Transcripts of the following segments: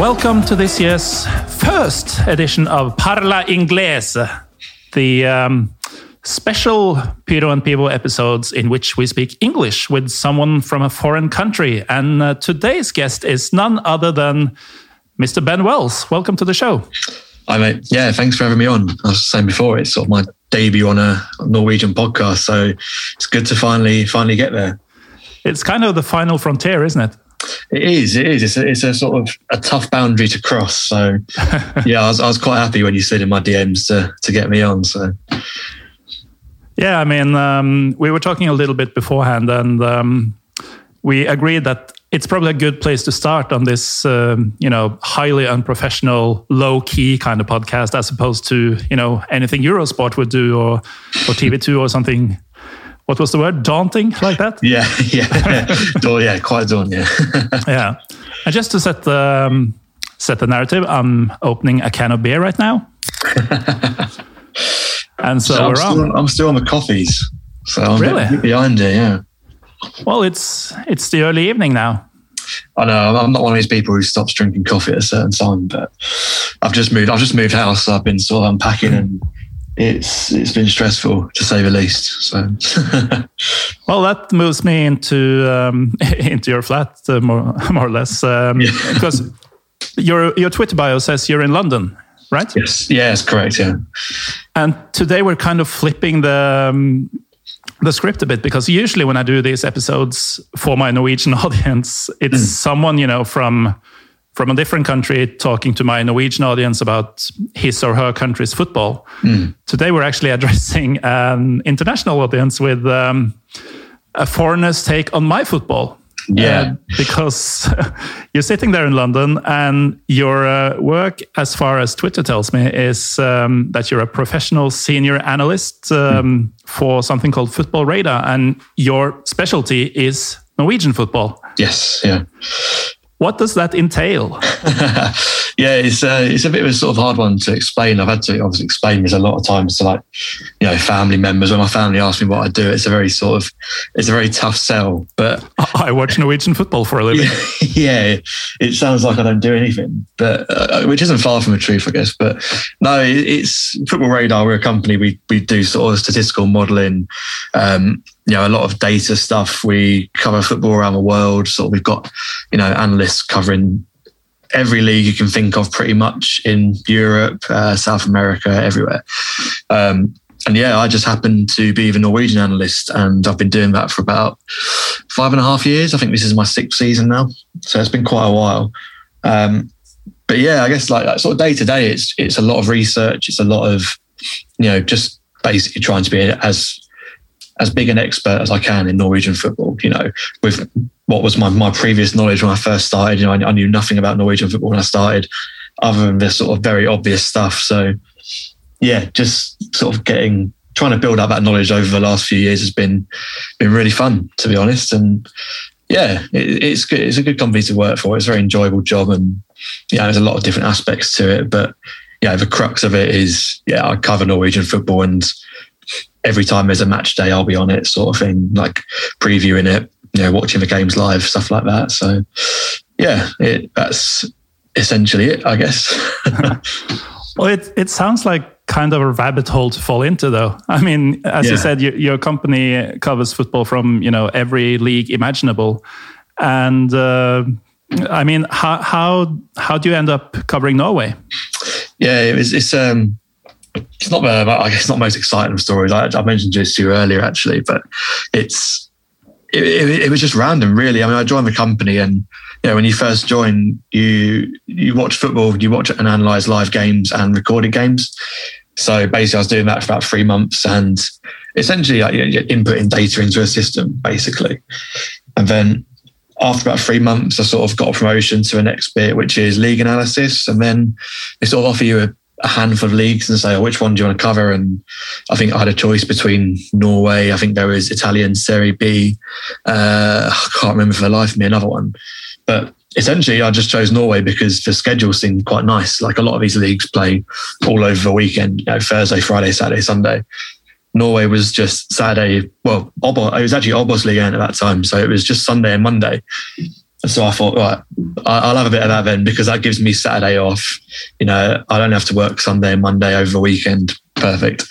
Welcome to this year's first edition of Parla Inglese, the um, special Piro and Pivo episodes in which we speak English with someone from a foreign country. And uh, today's guest is none other than Mr. Ben Wells. Welcome to the show. Hi, mate. Yeah, thanks for having me on. I was saying before, it's sort of my debut on a Norwegian podcast, so it's good to finally finally get there. It's kind of the final frontier, isn't it? It is. It is. It's a, it's a sort of a tough boundary to cross. So, yeah, I was, I was quite happy when you slid in my DMs to to get me on. So, Yeah, I mean, um, we were talking a little bit beforehand, and um, we agreed that it's probably a good place to start on this, um, you know, highly unprofessional, low-key kind of podcast, as opposed to, you know, anything Eurosport would do or or TV2 or something. What was the word? Daunting, like that. yeah, yeah, dawn, yeah, quite dawn. Yeah, Yeah. And just to set the um, set the narrative, I'm opening a can of beer right now, and so, I'm, we're on. still, I'm still on the coffees. So I'm Really? a bit behind it. Yeah. Well, it's it's the early evening now. I know I'm not one of these people who stops drinking coffee at a certain time, but I've just moved. I've just moved house. So I've been sort of unpacking, and it's it's been stressful to say the least. So Well, that moves me into um, into your flat uh, more more or less um, because your your Twitter bio says you're in London, right? yes, yes, correct. Yeah, And today we're kind of flipping the um, the script a bit because usually when I do these episodes for my Norwegian audience, it's someone you know from from a different country talking to my Norwegian audience about his or her country's football. Today we're actually addressing an international audience with um, a foreigner's take on my football. Yeah. Uh, because you're sitting there in London and your uh, work, as far as Twitter tells me, is um, that you're a professional senior analyst um, for something called Football Radar, and your specialty is Norwegian football. yes, yeah, What does that entail? yeah. It's uh, it's a bit of a sort of hard one to explain. I've had to obviously explain this a lot of times to like you know family members. When my family ask me what I do, it's a very sort of it's a very tough sell. But I watch Norwegian football for a living. yeah, it sounds like I don't do anything, but uh, which isn't far from the truth, I guess. But no, it's Football Radar. We're a company. We we do sort of statistical modelling. Um, you know, a lot of data stuff. We cover football around the world. So we've got you know analysts covering every league you can think of, pretty much in Europe, uh, South America, everywhere. Um, and yeah, I just happen to be the Norwegian analyst, and I've been doing that for about five and a half years. I think this is my sixth season now, so it's been quite a while. Um, but yeah, I guess like, like sort of day to day, it's it's a lot of research. It's a lot of you know just basically trying to be as as big an expert as I can in Norwegian football. You know, with what was my my previous knowledge when I first started. You know, I, I knew nothing about Norwegian football when I started, other than this sort of very obvious stuff. So yeah, just sort of getting trying to build up that knowledge over the last few years has been been really fun to be honest. And yeah, it, it's good. It's a good company to work for. It's a very enjoyable job, and yeah, there's a lot of different aspects to it. But yeah, the crux of it is yeah, I cover Norwegian football, and every time there's a match day, I'll be on it, sort of thing, like previewing it, you know, watching the games live, stuff like that. So yeah, it, that's essentially it, I guess. Well, it it sounds like kind of a rabbit hole to fall into, though. I mean, as you said, your, your company covers football from you know every league imaginable, and uh, I mean, how how how do you end up covering Norway? yeah, it was, it's um, it's not uh, the I guess not most exciting of stories. I, I mentioned you earlier actually, but it's it, it, it was just random, really. I mean, I joined the company, and you know, when you first join, you you watch football, you watch and analyze live games and recorded games. So basically, I was doing that for about three months, and essentially like, you know, inputting data into a system, basically. And then after about three months, I sort of got a promotion to the next bit, which is league analysis. And then they sort of offer you a, a handful of leagues and say, oh, which one do you want to cover? And I think I had a choice between Norway. I think there was Italian Serie B. Uh, I can't remember for the life of me another one. But essentially, I just chose Norway because the schedule seemed quite nice. Like a lot of these leagues play all over the weekend, you know, Thursday, Friday, Saturday, Sunday. Norway was just Saturday. Well, Obo, it was actually Obos-ligaen at that time, so it was just Sunday and Monday. So I thought, right, I'll have a bit of that then because that gives me Saturday off. You know, I don't have to work Sunday and Monday over the weekend. Perfect.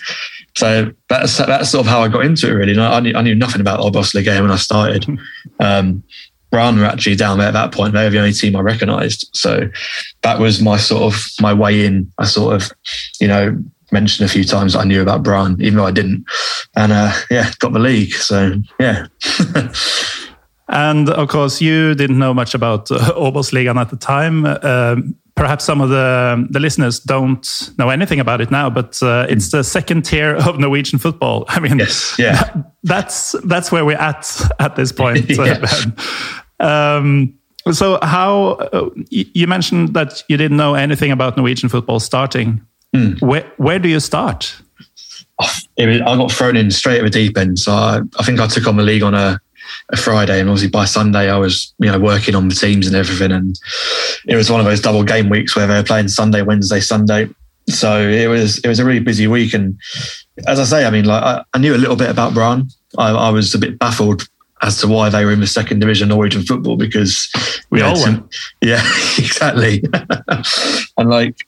So that's that's sort of how I got into it. Really, I knew, I knew nothing about Obos-ligaen when I started. Um, Brann were actually down there at that point. They were the only team I recognised. So that was my sort of my way in. I sort of, you know, mentioned a few times I knew about Brann, even though I didn't. And uh, yeah, got the league. So yeah. and of course, you didn't know much about uh, at the time. Um, perhaps some of the the listeners don't know anything about it now, but uh, it's the second tier of Norwegian football. I mean, yes, yeah, that, that's that's where we're at at this point. yeah. um, so, how uh, you mentioned that you didn't know anything about Norwegian football starting. Mm. Where where do you start? I got thrown in straight at the deep end. So I, I think I took on the league on a, a, Friday, and obviously by Sunday I was you know working on the teams and everything. And it was one of those double game weeks where they were playing Sunday, Wednesday, Sunday. So it was it was a really busy week. And as I say, I mean, like I, I knew a little bit about Brann. I, I, was a bit baffled as to why they were in the second division Norwegian football because we all went. Yeah, exactly. and like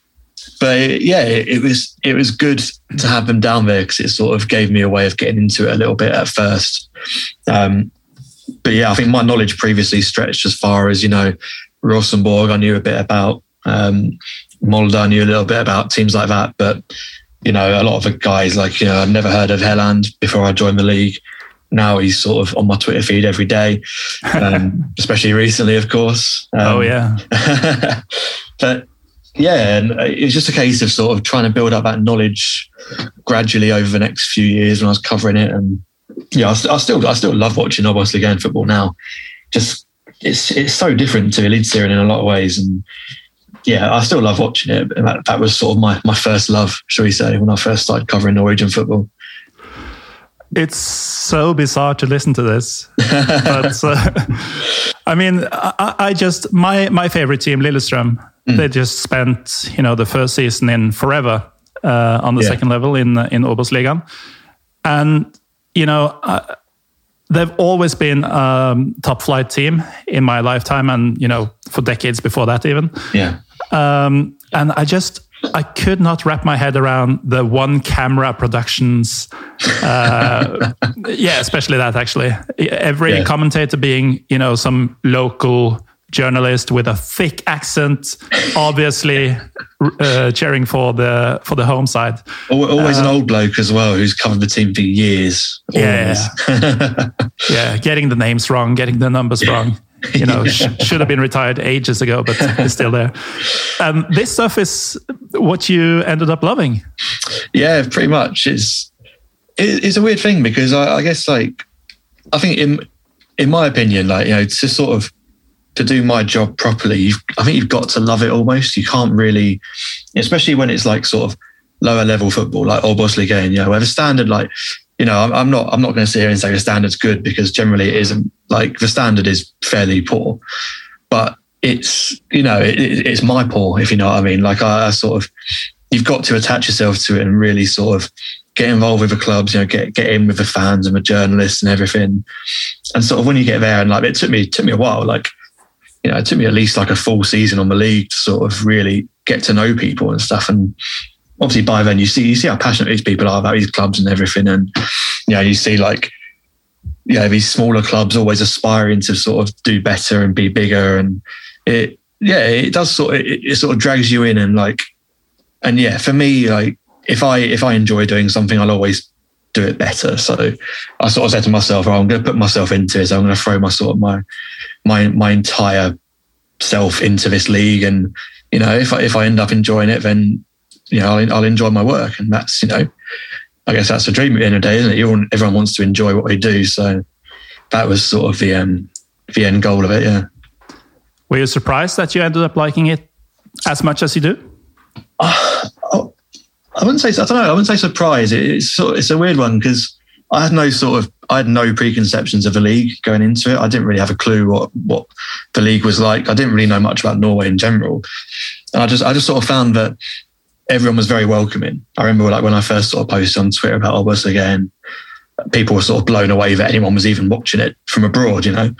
but yeah, it, it, was it was good to have them down there because it sort of gave me a way of getting into it a little bit at first. Um, but yeah, I think my knowledge previously stretched as far as you know, Rosenborg. I knew a bit about um, Molde. I knew a little bit about teams like that, but you know, a lot of the guys like you know, I'd never heard of Haaland before I joined the league. Now he's sort of on my Twitter feed every day, um, especially recently, of course. Um, oh yeah. but yeah, and it's just a case of sort of trying to build up that knowledge gradually over the next few years when I was covering it. And yeah, I, I still I still love watching Obos-ligaen football now. Just it's it's so different to Eliteserien in a lot of ways, and yeah, I still love watching it. That, that was sort of my my first love, shall we say, when I first started covering Norwegian football. It's so bizarre to listen to this, but uh, I mean, I, I, just my my favorite team, Lillestrøm. Mm. They just spent you know the first season in forever uh, on the yeah. second level in in Obos-ligaen, and you know. Uh, they've always been a um, top flight team in my lifetime and you know for decades before that even yeah um, and i just I could not wrap my head around the one camera productions. Uh, yeah, especially that actually. Every yeah. commentator being, you know, some local journalist with a thick accent, obviously uh, cheering for the for the home side. Always uh, an old bloke as well, who's covered the team for years. Yeah, yeah, getting the names wrong, getting the numbers wrong you know, yeah. sh- should have been retired ages ago, but is still there. Um, this stuff is what you ended up loving. Yeah, pretty much. It's it's a weird thing because I, I guess like I think in in my opinion, like you know, to sort of to do my job properly, I think you've got to love it almost. You can't really, especially when it's like sort of lower level football, like Obos-ligaen, you know, where the standard like you know, I'm, not I'm not going to sit here and say the standard's good because generally it isn't. Like the standard is fairly poor, but it's you know it, it's my poor if you know what I mean. Like I, I, sort of you've got to attach yourself to it and really sort of get involved with the clubs. You know, get get in with the fans and the journalists and everything. And sort of when you get there and like it took me took me a while. Like you know, it took me at least like a full season on the league to sort of really get to know people and stuff. And obviously by then you see you see how passionate these people are about these clubs and everything, and you know you see like you know these smaller clubs always aspiring to sort of do better and be bigger, and it yeah it does sort of, it, it sort of drags you in and like and yeah for me like if I if I enjoy doing something I'll always do it better. So I sort of said to myself, oh, I'm going to put myself into it. So I'm going to throw my sort of my my my entire self into this league, and you know, if I if I end up enjoying it, then you know I'll, I'll enjoy my work, and that's you know, I guess that's the dream at the end of the day, isn't it? Everyone, everyone wants to enjoy what they do, so that was sort of the um, the end goal of it. Yeah. Were you surprised that you ended up liking it as much as you do? Uh, I wouldn't say I don't know. I wouldn't say surprise. It's sort of, it's a weird one because I had no sort of I had no preconceptions of the league going into it. I didn't really have a clue what what the league was like. I didn't really know much about Norway in general, and I just I just sort of found that everyone was very welcoming. I remember like when I first sort of posted on Twitter about Obos-ligaen, people were sort of blown away that anyone was even watching it from abroad. You know,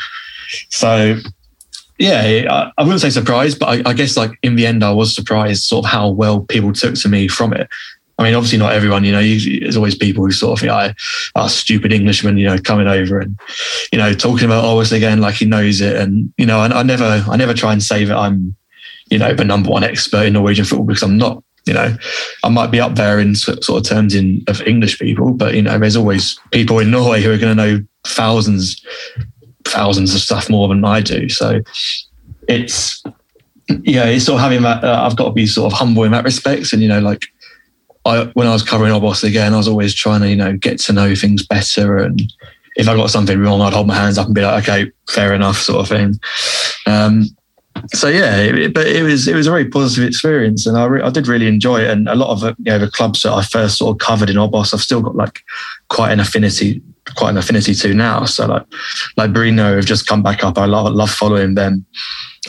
so yeah, I, wouldn't say surprised, but I, I, guess like in the end, I was surprised sort of how well people took to me from it. I mean, obviously not everyone, you know, you, there's always people who sort of think, I, oh, stupid Englishmen, you know, coming over and, you know, talking about Obos-ligaen, like he knows it. And, you know, I, I never, I never try and say that I'm, you know, the number one expert in Norwegian football because I'm not, you know, I might be up there in sort of terms in of English people, but, you know, there's always people in Norway who are going to know thousands thousands of stuff more than I do. So it's yeah, it's sort of having that. Uh, I've got to be sort of humble in that respect, and you know, like I when I was covering Obos-ligaen, I was always trying to you know get to know things better, and if I got something wrong, I'd hold my hands up and be like, okay, fair enough, sort of thing. Um, so yeah, it, but it was it was a very positive experience, and I re- I did really enjoy it. And a lot of you know the clubs that I first sort of covered in Obos, I've still got like quite an affinity quite an affinity to now. So like like Bryne have just come back up. I love love following them.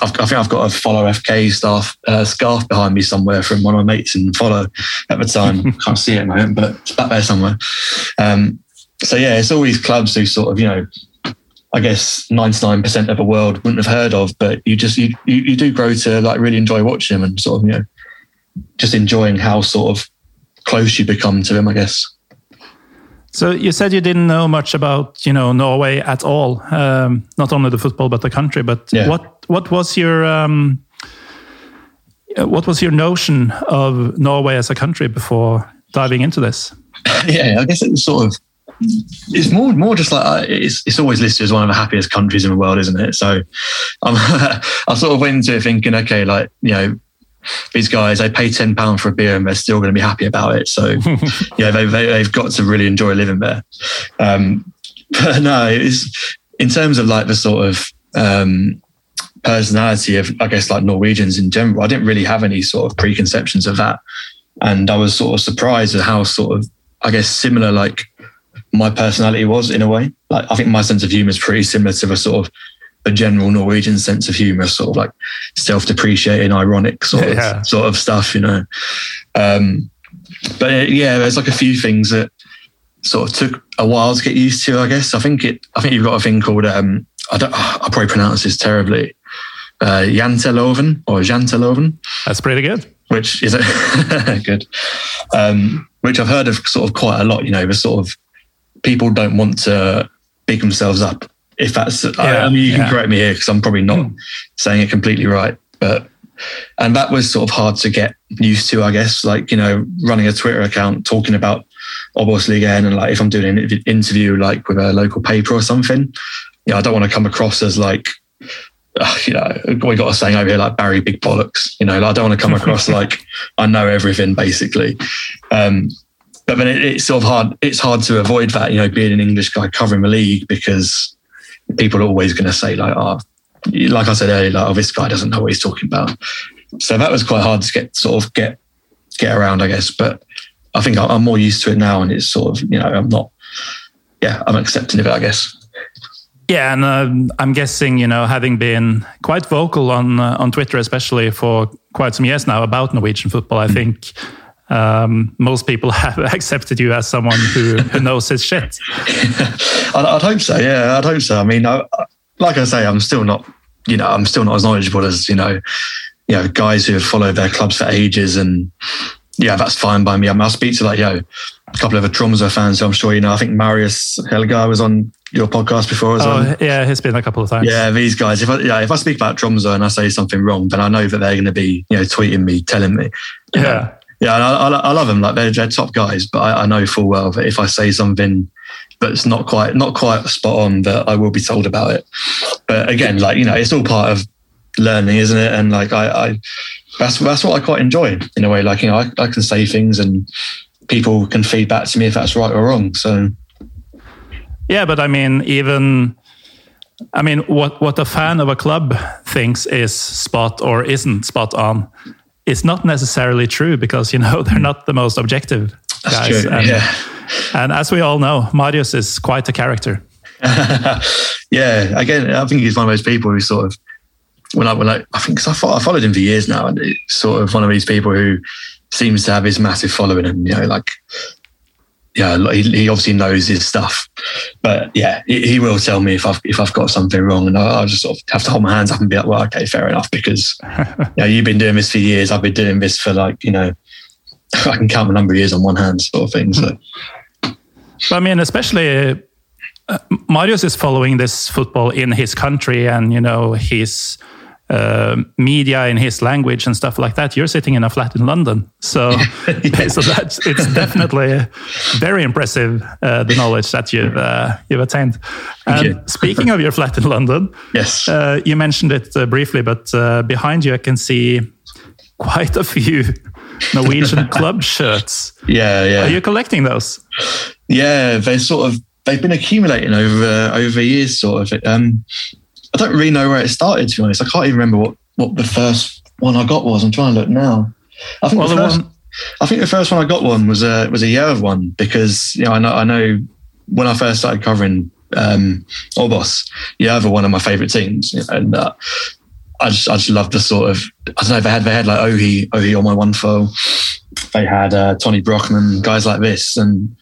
I've, i think I've got a Follo FK staff uh, scarf behind me somewhere from one of my mates in Follo at the time. Can't see it at the moment, but it's back there somewhere. Um, so yeah, it's all these clubs who sort of you know. I guess 99% of the world wouldn't have heard of, but you just you, you you do grow to like really enjoy watching them and sort of you know just enjoying how sort of close you become to them. I guess. So you said you didn't know much about you know Norway at all, um, not only the football but the country. But yeah. what what was your um, what was your notion of Norway as a country before diving into this? Yeah, I guess it's sort of it's more more just like uh, it's it's always listed as one of the happiest countries in the world, isn't it? So um, I sort of went into it thinking, okay, like you know, these guys they pay ten pound for a beer and they're still going to be happy about it. So yeah, they, they have got to really enjoy living there. Um, but no, it's in terms of like the sort of um, personality of I guess like Norwegians in general. I didn't really have any sort of preconceptions of that, and I was sort of surprised at how sort of I guess similar like my personality was in a way. Like I think my sense of humor is pretty similar to the sort of a general Norwegian sense of humor, sort of like self-depreciating, ironic sort of yeah. sort of stuff, you know. Um, but uh, yeah, there's like a few things that sort of took a while to get used to. I guess I think it. I think you've got a thing called um, I don't. I probably pronounce this terribly. Uh, Janteloven or Janteloven. That's pretty good. Which is it good? Um, which I've heard of sort of quite a lot. You know, the sort of people don't want to big themselves up if that's, yeah, I, I, mean, you yeah. can correct me here because I'm probably not mm. saying it completely right, but and that was sort of hard to get used to, I guess. Like you know, running a Twitter account, talking about Obos-ligaen, and like if I'm doing an interview like with a local paper or something, you know, I don't want to come across as like uh, you know, we got a saying over here like Barry Big Bollocks. You know, like I don't want to come across like I know everything basically. Um, but then it, it's sort of hard. It's hard to avoid that. You know, being an English guy covering the league because people are always going to say like, oh, like I said earlier, like, oh, this guy doesn't know what he's talking about. So that was quite hard to get sort of get get around, I guess. But I think I'm more used to it now, and it's sort of you know I'm not, yeah, I'm accepting of it, I guess. Yeah, and uh, I'm guessing you know having been quite vocal on uh, on Twitter, especially for quite some years now about Norwegian football, I think um, most people have accepted you as someone who, who knows his shit. I'd, I'd, hope so. Yeah, I'd hope so. I mean, I, like I say, I'm still not, you know, I'm still not as knowledgeable as you know, you know, guys who have followed their clubs for ages, and yeah, that's fine by me. I mean, I'll speak to like, yo, a couple of the Tromsø fans who I'm sure you know. I think Marius Helga was on your podcast before as oh, well. Yeah, he's been a couple of times. Yeah, these guys. If I yeah, if I speak about Tromsø and I say something wrong, then I know that they're going to be you know tweeting me, telling me. Yeah. Yeah, I, I, I love them. Like they're, they're top guys, but I, I know full well that if I say something that's not quite not quite spot on, that I will be told about it. But again, like you know, it's all part of learning, isn't it? And like I, that's that's what I quite enjoy in a way. Like you know, I, I can say things and people can feed back to me if that's right or wrong. So yeah, but I mean, even I mean, what what a fan of a club thinks is spot or isn't spot on is not necessarily true because you know they're not the most objective that's guys. true. And, yeah. and as we all know, Marius is quite a character. yeah, again, I think he's one of those people who sort of when I when I, I think 'cause I, I followed him for years now, and it's sort of one of these people who seems to have his massive following, and you know, like yeah, he, he obviously knows his stuff, but yeah, he, he will tell me if I've if I've got something wrong, and I, I'll just sort of have to hold my hands up and be like, well, okay, fair enough, because you know, you've been doing this for years, I've been doing this for like you know, I can count the number of years on one hand, sort of thing. So But I mean, especially uh, Marius is following this football in his country and, you know, his uh, media in his language and stuff like that. You're sitting in a flat in London. So, so that's, it's definitely very impressive, uh, the knowledge that you've, uh, you've attained. And you. speaking of your flat in London, yes, uh, you mentioned it uh, briefly, but uh, behind you I can see quite a few Norwegian club shirts. yeah, yeah. Are you collecting those? Yeah, they sort of they've been accumulating over over years, sort of. Um, I don't really know where it started. To be honest, I can't even remember what what the first one I got was. I'm trying to look now. I think Well, the the first, one- I think the first one I got one was a was a Jerv one because you know I know I know when I first started covering um, Obos, Jerv are one of my favourite teams, and uh, I just I just love the sort of I don't know if they had they had like Ohi Ohi Omoijuanfo, they had uh, Tonny Brochmann guys like this, and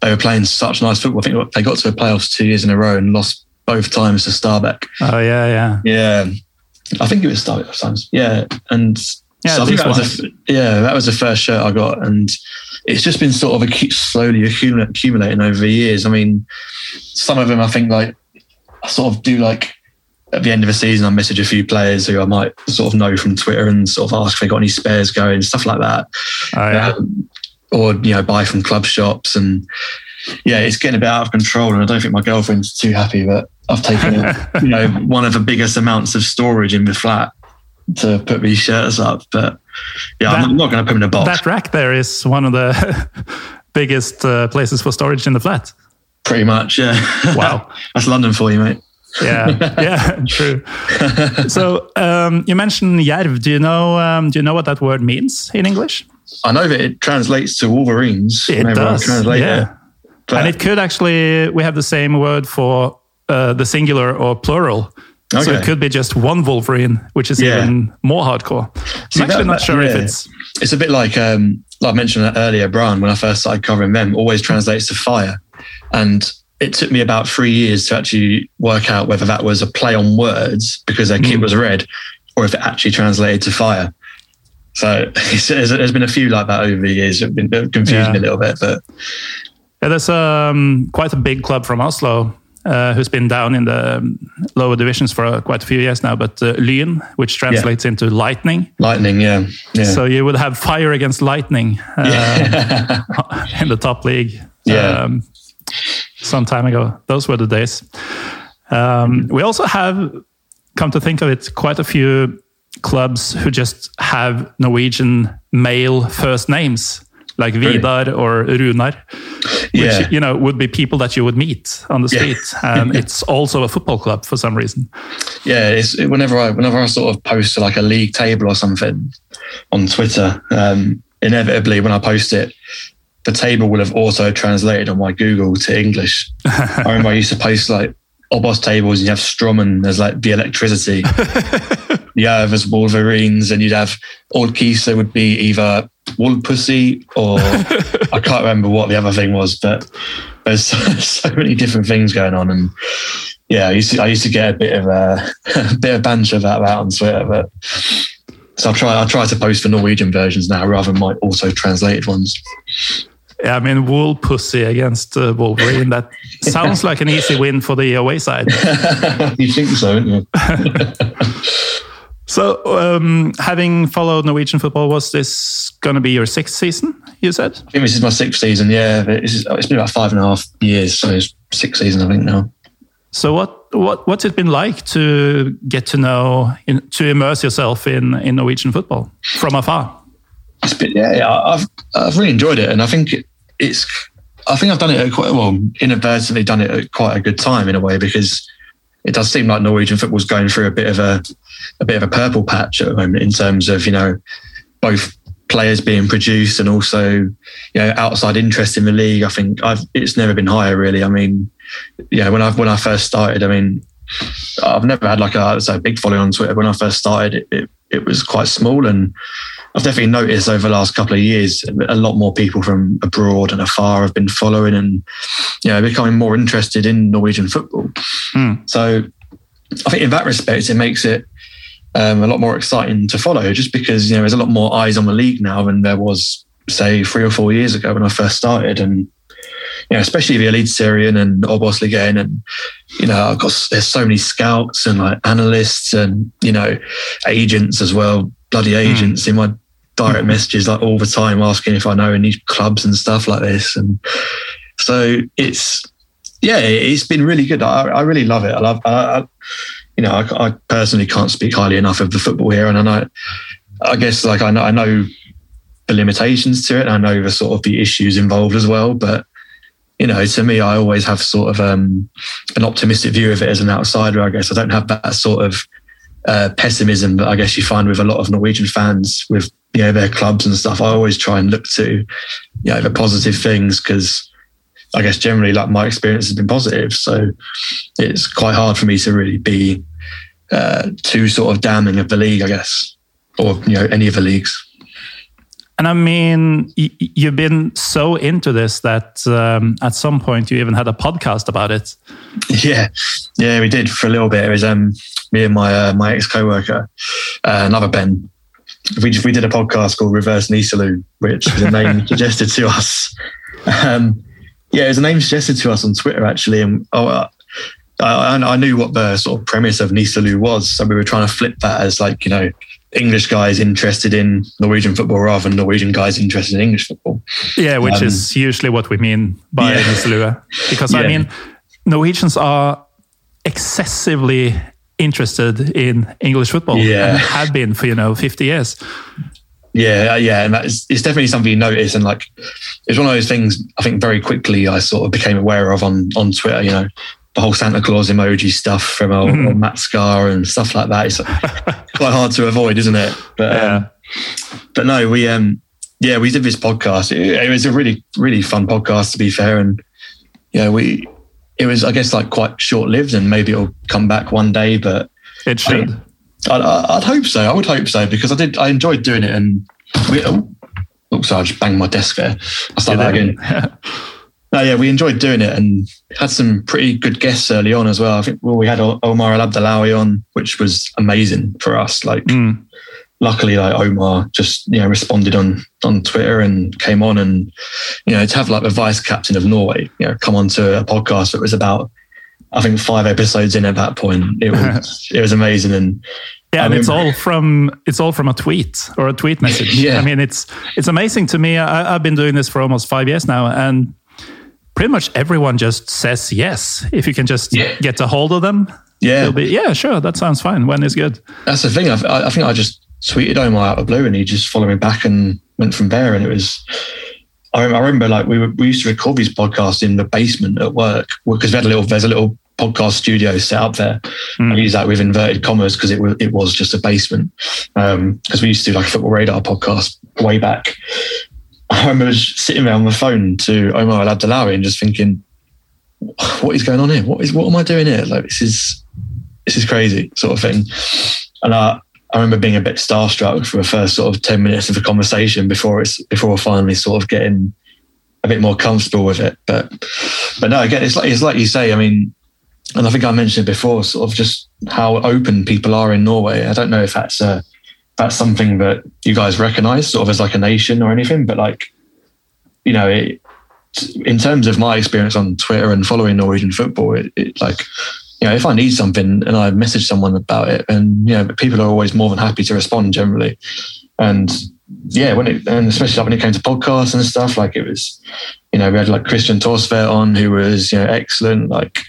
they were playing such nice football. I think they got to the playoffs two years in a row and lost both times to Stabæk. Oh, yeah, yeah. Yeah, I think it was Stabæk times. Yeah, and Yeah, so I think that was the, yeah that was the first shirt I got, and it's just been sort of accu- slowly accumula- accumulating over the years. I mean, some of them I think like I sort of do like at the end of the season I message a few players who I might sort of know from Twitter and sort of ask if they got any spares going, stuff like that Oh, yeah. um, or you know buy from club shops and yeah it's getting a bit out of control and i don't think my girlfriend's too happy that i've taken you know one of the biggest amounts of storage in the flat to put these shirts up but yeah That- i'm not going to put them in a box That rack there is one of the biggest uh, places for storage in the flat. pretty much yeah Wow. that's london for you mate Yeah, yeah, true. So um, you mentioned Jerv. Do you know? Um, do you know what that word means in English? i know that it translates to wolverines It does. translate yeah, it, and it could actually. We have the same word for uh, the singular or plural. So it could be just one Wolverine, which is Yeah. even more hardcore. I'm actually that- not sure if it's. it's a bit like um, like I mentioned earlier, Brann. When I first started covering them, always translates to fire, and it took me about three years to actually work out whether that was a play on words because their kit was red, or if it actually translated to fire. So there's, there's been a few like that over the years. It's been confusing Yeah. me a little bit, but Yeah, there's um, quite a big club from Oslo uh, who's been down in the um, lower divisions for uh, quite a few years now, but uh, Lyn, which translates into lightning. lightning, yeah, yeah, So you would have fire against lightning uh, in the top league Yeah. um, some time ago. Those were the days. Um, we also have, come to think of it, quite a few clubs who just have Norwegian male first names, like? Vidar or Runar, which Yeah. you know would be people that you would meet on the Yeah. street. And it's also a football club for some reason. yeah. It's whenever I whenever I sort of post like a league table or something on Twitter, um, inevitably when I post it, the table will have auto translated on my Google to English. I remember I used to post like Obos tables and you have Strømmen as like the electricity. yeah, there's Wolverines and you'd have Ull/Kisa would be either Wool Pussy or I can't remember what the other thing was, but there's so, so many different things going on and yeah, I used to I used to get a bit of a, a bit of banter about that on Twitter, but so I try I try to post the Norwegian versions now rather than my auto translated ones. Yeah, I mean, Wool Pussy against uh, Wolverine. That sounds like an easy win for the away side. you think so, don't you? So, um, having followed Norwegian football, was this going to be your sixth season? You said. I think this is my sixth season. Yeah, it's, it's been about five and a half years, so it's six seasons, I think now. So, what what what's it been like to get to know, in, to immerse yourself in in Norwegian football from afar? It's been, yeah, yeah, I've I've really enjoyed it, and I think it, it's. I think I've done it at quite well, inadvertently done it at quite a good time in a way because it does seem like Norwegian football's going through a bit of a a bit of a purple patch at the moment in terms of you know both players being produced and also you know outside interest in the league. I think I've it's never been higher really. I mean, yeah, when I when I first started, I mean, I've never had like a, a big following on Twitter. When I first started, it, it, it was quite small and I've definitely noticed over the last couple of years a lot more people from abroad and afar have been following and you know becoming more interested in Norwegian football. Mm. So I think in that respect, it makes it um, a lot more exciting to follow, just because you know there's a lot more eyes on the league now than there was say three or four years ago when I first started, and you know especially the Eliteserien and Obos-ligaen, and you know I've got there's so many scouts and like analysts and you know agents as well, bloody hmm. agents mm. in my direct messages like all the time asking if I know any clubs and stuff like this. And so it's, yeah, it's been really good. I, I really love it. I love, I, you know, I, I, personally can't speak highly enough of the football here. And I know, I guess like I know, I know the limitations to it. And I know the sort of the issues involved as well, but you know, to me, I always have sort of um, an optimistic view of it as an outsider. I guess I don't have that sort of uh, pessimism that I guess you find with a lot of Norwegian fans with you know their clubs and stuff. I always try and look to you know the positive things because I guess generally like my experience has been positive. So it's quite hard for me to really be uh, too sort of damning of the league, I guess, or you know any of the leagues. And I mean, you've been so into this that um, at some point you even had a podcast about it. Yeah, yeah, we did for a little bit. It was um, me and my uh, my ex co-worker, uh, another Ben. We we did a podcast called Reverse Nisselue, which was a name suggested to us. Um, yeah, it was a name suggested to us on Twitter actually, and oh, uh, I, I knew what the sort of premise of Nisselue was, so we were trying to flip that as like you know English guys interested in Norwegian football rather than Norwegian guys interested in English football. Yeah, which um, is usually what we mean by yeah. Nisselue, because yeah. I mean Norwegians are excessively interested in English football yeah. and have been for you know 50 years. Yeah, uh, yeah, and that's it's definitely something you notice, and like it's one of those things. I think very quickly I sort of became aware of on on Twitter. You know, the whole Santa Claus emoji stuff from mm-hmm. Matt Scar and stuff like that. It's quite hard to avoid, isn't it? But yeah. um, but no, we um yeah we did this podcast. It, it was a really really fun podcast to be fair, and yeah we it was, I guess, like quite short lived, and maybe it'll come back one day. But it should. I, I, would hope so. I would hope so because I did. I enjoyed doing it, and we. Oh, oh sorry, I just banged my desk there. I'll start that again. no, yeah, we enjoyed doing it and had some pretty good guests early on as well. I think well, we had Omar Elabdellaoui on, which was amazing for us. Like, mm luckily like Omar just you know responded on on Twitter and came on and you know to have like the vice captain of Norway you know come on to a podcast that was about I think five episodes in at that point it was it was amazing and yeah, and it's all from it's all from a tweet or a tweet message. yeah. I mean, it's it's amazing to me. I, I've been doing this for almost five years now, and pretty much everyone just says yes if you can just yeah. get a hold of them. Yeah, be, yeah, sure, that sounds fine. When is good? That's the thing. I, I think I just tweeted Omar out of blue, and he just followed me back and went from there. And it was, I, I remember like we were, we used to record these podcasts in the basement at work because we had a little there's a little podcast studio set up there. Mm. I use that with inverted commas because it was it was just a basement. Because um, we used to do like a football radar podcast way back. I remember sitting there on the phone to Omar Elabdellaoui and just thinking, what is going on here? What is what am I doing here? Like this is this is crazy sort of thing. And I I remember being a bit starstruck for the first sort of 10 minutes of the conversation before it's before finally sort of getting a bit more comfortable with it. But but no, again, it's like it's like you say, I mean, and I think I mentioned it before, sort of just how open people are in Norway. I don't know if that's uh, that's something that you guys recognise, sort of as like a nation or anything, but like, you know, it, in terms of my experience on Twitter and following Norwegian football, it, it like you know, if I need something and I message someone about it, and you know, people are always more than happy to respond generally. And yeah, when it and especially like when it came to podcasts and stuff, like it was, you know, we had like Kristian Thorstvedt on who was you know excellent. Like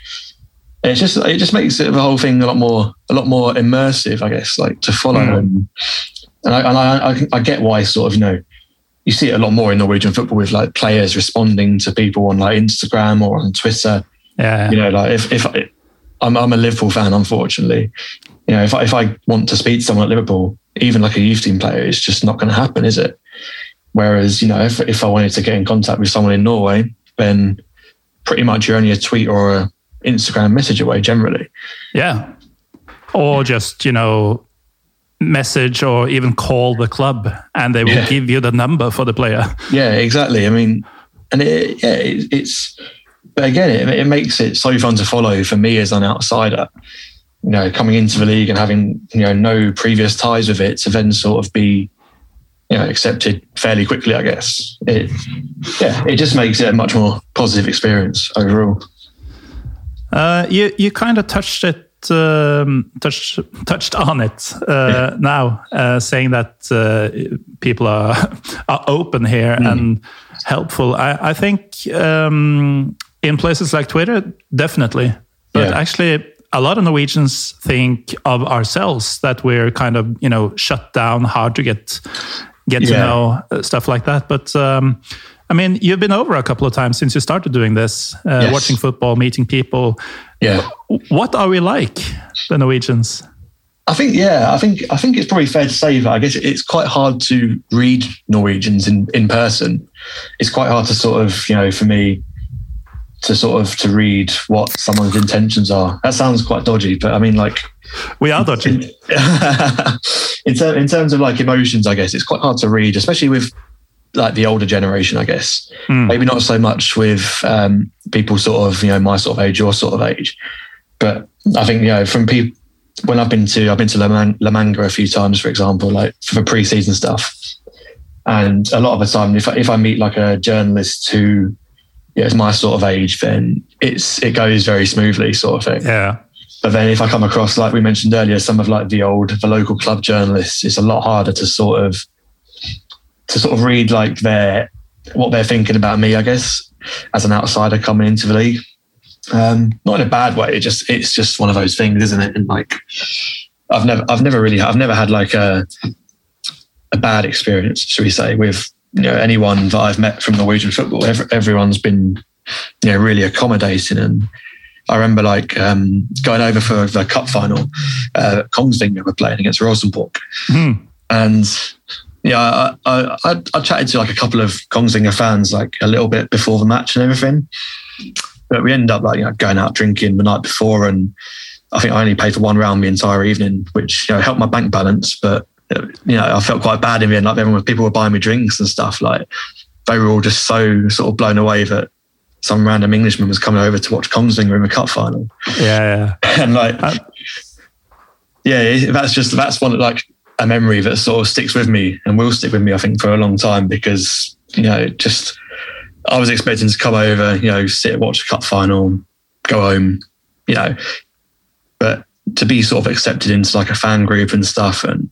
it's just it just makes it the whole thing a lot more a lot more immersive, I guess, like to follow. Mm. And, and I and I, I, I get why sort of you know you see it a lot more in Norwegian football with like players responding to people on like Instagram or on Twitter. Yeah, you know, like if if I'm, I'm a Liverpool fan, unfortunately. You know, if I, if I want to speak to someone at Liverpool, even like a youth team player, it's just not going to happen, is it? Whereas, you know, if, if I wanted to get in contact with someone in Norway, then pretty much you're only a tweet or a Instagram message away generally. Yeah. Or just, you know, message or even call the club and they will yeah. give you the number for the player. Yeah, exactly. I mean, and it, yeah, it, it's but again, it, it makes it so fun to follow for me as an outsider. You know, coming into the league and having you know no previous ties with it to then sort of be you know accepted fairly quickly. I guess it yeah, it just makes it a much more positive experience overall. Uh, you you kind of touched it um, touched touched on it uh, yeah. now, uh, saying that uh, people are are open here mm. and helpful. I, I think um, in places like Twitter, definitely. But yeah. actually, a lot of Norwegians think of ourselves that we're kind of you know shut down, hard to get get yeah. to know, uh, stuff like that. But um, I mean, you've been over a couple of times since you started doing this, uh, yes. watching football, meeting people. Yeah. What are we like, the Norwegians? I think, yeah, I think I think it's probably fair to say that I guess it's quite hard to read Norwegians in, in person. It's quite hard to sort of, you know, for me, to sort of to read what someone's intentions are. That sounds quite dodgy, but I mean, like we are dodgy. In, ter- in terms of like emotions, I guess it's quite hard to read, especially with like the older generation. I guess mm. maybe not so much with um, people sort of you know my sort of age, your sort of age, but I think you know from people when I've been to I've been to La, Man- La Manga a few times, for example, like for pre-season stuff. And a lot of the time, if I, if I meet like a journalist who yeah, it's my sort of age, then it's it goes very smoothly, sort of thing. Yeah. But then if I come across, like we mentioned earlier, some of like the old the local club journalists, it's a lot harder to sort of to sort of read like their what they're thinking about me, I guess, as an outsider coming into the league. Um, not in a bad way. It just it's just one of those things, isn't it? And like I've never I've never really I've never had like a a bad experience, should we say, with you know anyone that I've met from Norwegian football, every, everyone's been you know really accommodating and. I remember like um, going over for the cup final. Uh, Kongsvinger were playing against Rosenborg, mm. and yeah, I, I, I, chatted to like a couple of Kongsvinger fans like a little bit before the match and everything. But we ended up like you know going out drinking the night before, and I think I only paid for one round the entire evening, which you know helped my bank balance. But you know, I felt quite bad in the end. Like everyone, people were buying me drinks and stuff. Like they were all just so sort of blown away that some random Englishman was coming over to watch Kongsvinger in the cup final. Yeah, yeah. and like, uh, yeah, that's just that's one like a memory that sort of sticks with me and will stick with me. I think for a long time because you know, just I was expecting to come over, you know, sit watch the cup final, go home, you know, to be sort of accepted into like a fan group and stuff and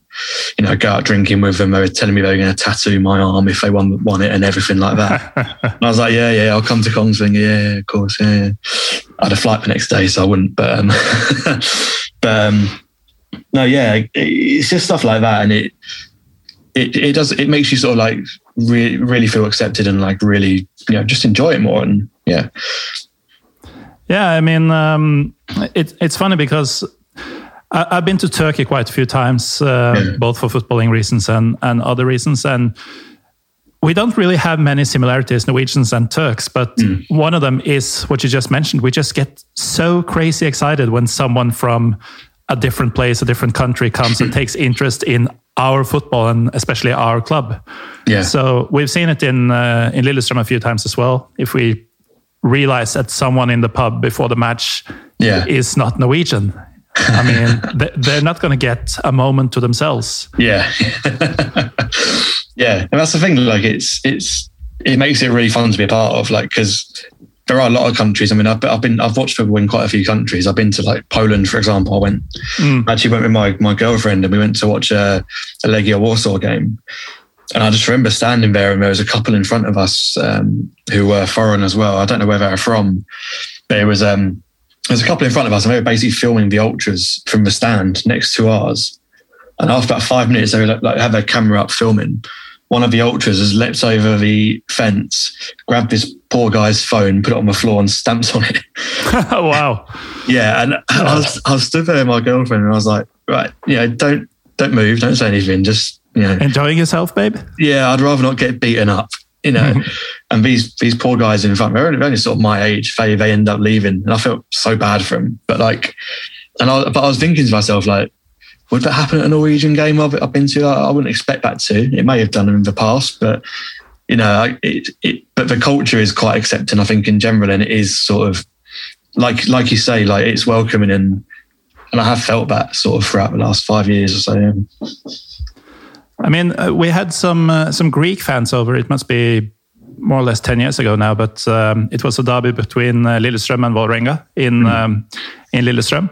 you know go out drinking with them they were telling me they were going to tattoo my arm if they won, won it and everything like that. And i was like yeah yeah i'll come to kongsvinger yeah, yeah of course yeah, yeah, i had a flight the next day so i wouldn't but um, but um, no yeah it's just stuff like that and it it, it does it makes you sort of like really really feel accepted and like really you know just enjoy it more and yeah. Yeah i mean um, it, it's funny because I, have been to Turkey quite a few times, uh, yeah. both for footballing reasons and, and other reasons. And we don't really have many similarities, Norwegians and Turks, but mm. one of them is what you just mentioned. We just get so crazy excited when someone from a different place, a different country comes and takes interest in our football and especially our club. Yeah. So we've seen it in uh, in Lillestrøm a few times as well. If we realize that someone in the pub before the match yeah. is not Norwegian, I mean, they're not going to get a moment to themselves. Yeah, yeah, and that's the thing. Like, it's it's it makes it really fun to be a part of. Like, because there are a lot of countries. I mean, I've, I've been I've watched football in quite a few countries. I've been to like Poland, for example. I went Mm. actually went with my my girlfriend and we went to watch a, a Legia Warsaw game. And I just remember standing there and there was a couple in front of us um, who were foreign as well. I don't know where they were from, but it was um, there was a couple in front of us and they were basically filming the ultras from the stand next to ours. And after about five minutes, they were like, like have their camera up filming. One of the ultras has leapt over the fence, grabbed this poor guy's phone, put it on the floor, and stamped on it. Oh, wow. Yeah, and I was I was stood there with my girlfriend, and I was like, right, you know, don't don't move, don't say anything, just you know, Enjoying yourself, babe? yeah, I'd rather not get beaten up, you know. and these these poor guys in front, they're only, they're only sort of my age. They they end up leaving, and I felt so bad for them. But like, and I but I was thinking to myself like, would that happen at a Norwegian game I've, I've been to? I, I wouldn't expect that to. It may have done in the past, but you know, it, it but the culture is quite accepting. I think in general, and it is sort of like like you say, like it's welcoming and. And I have felt that sort of throughout the last five years or so. I mean, uh, we had some uh, some Greek fans over. It must be more or less ten years ago now, but um, it was a derby between uh, Lillestrøm and Vålerenga in um, in Lillestrøm.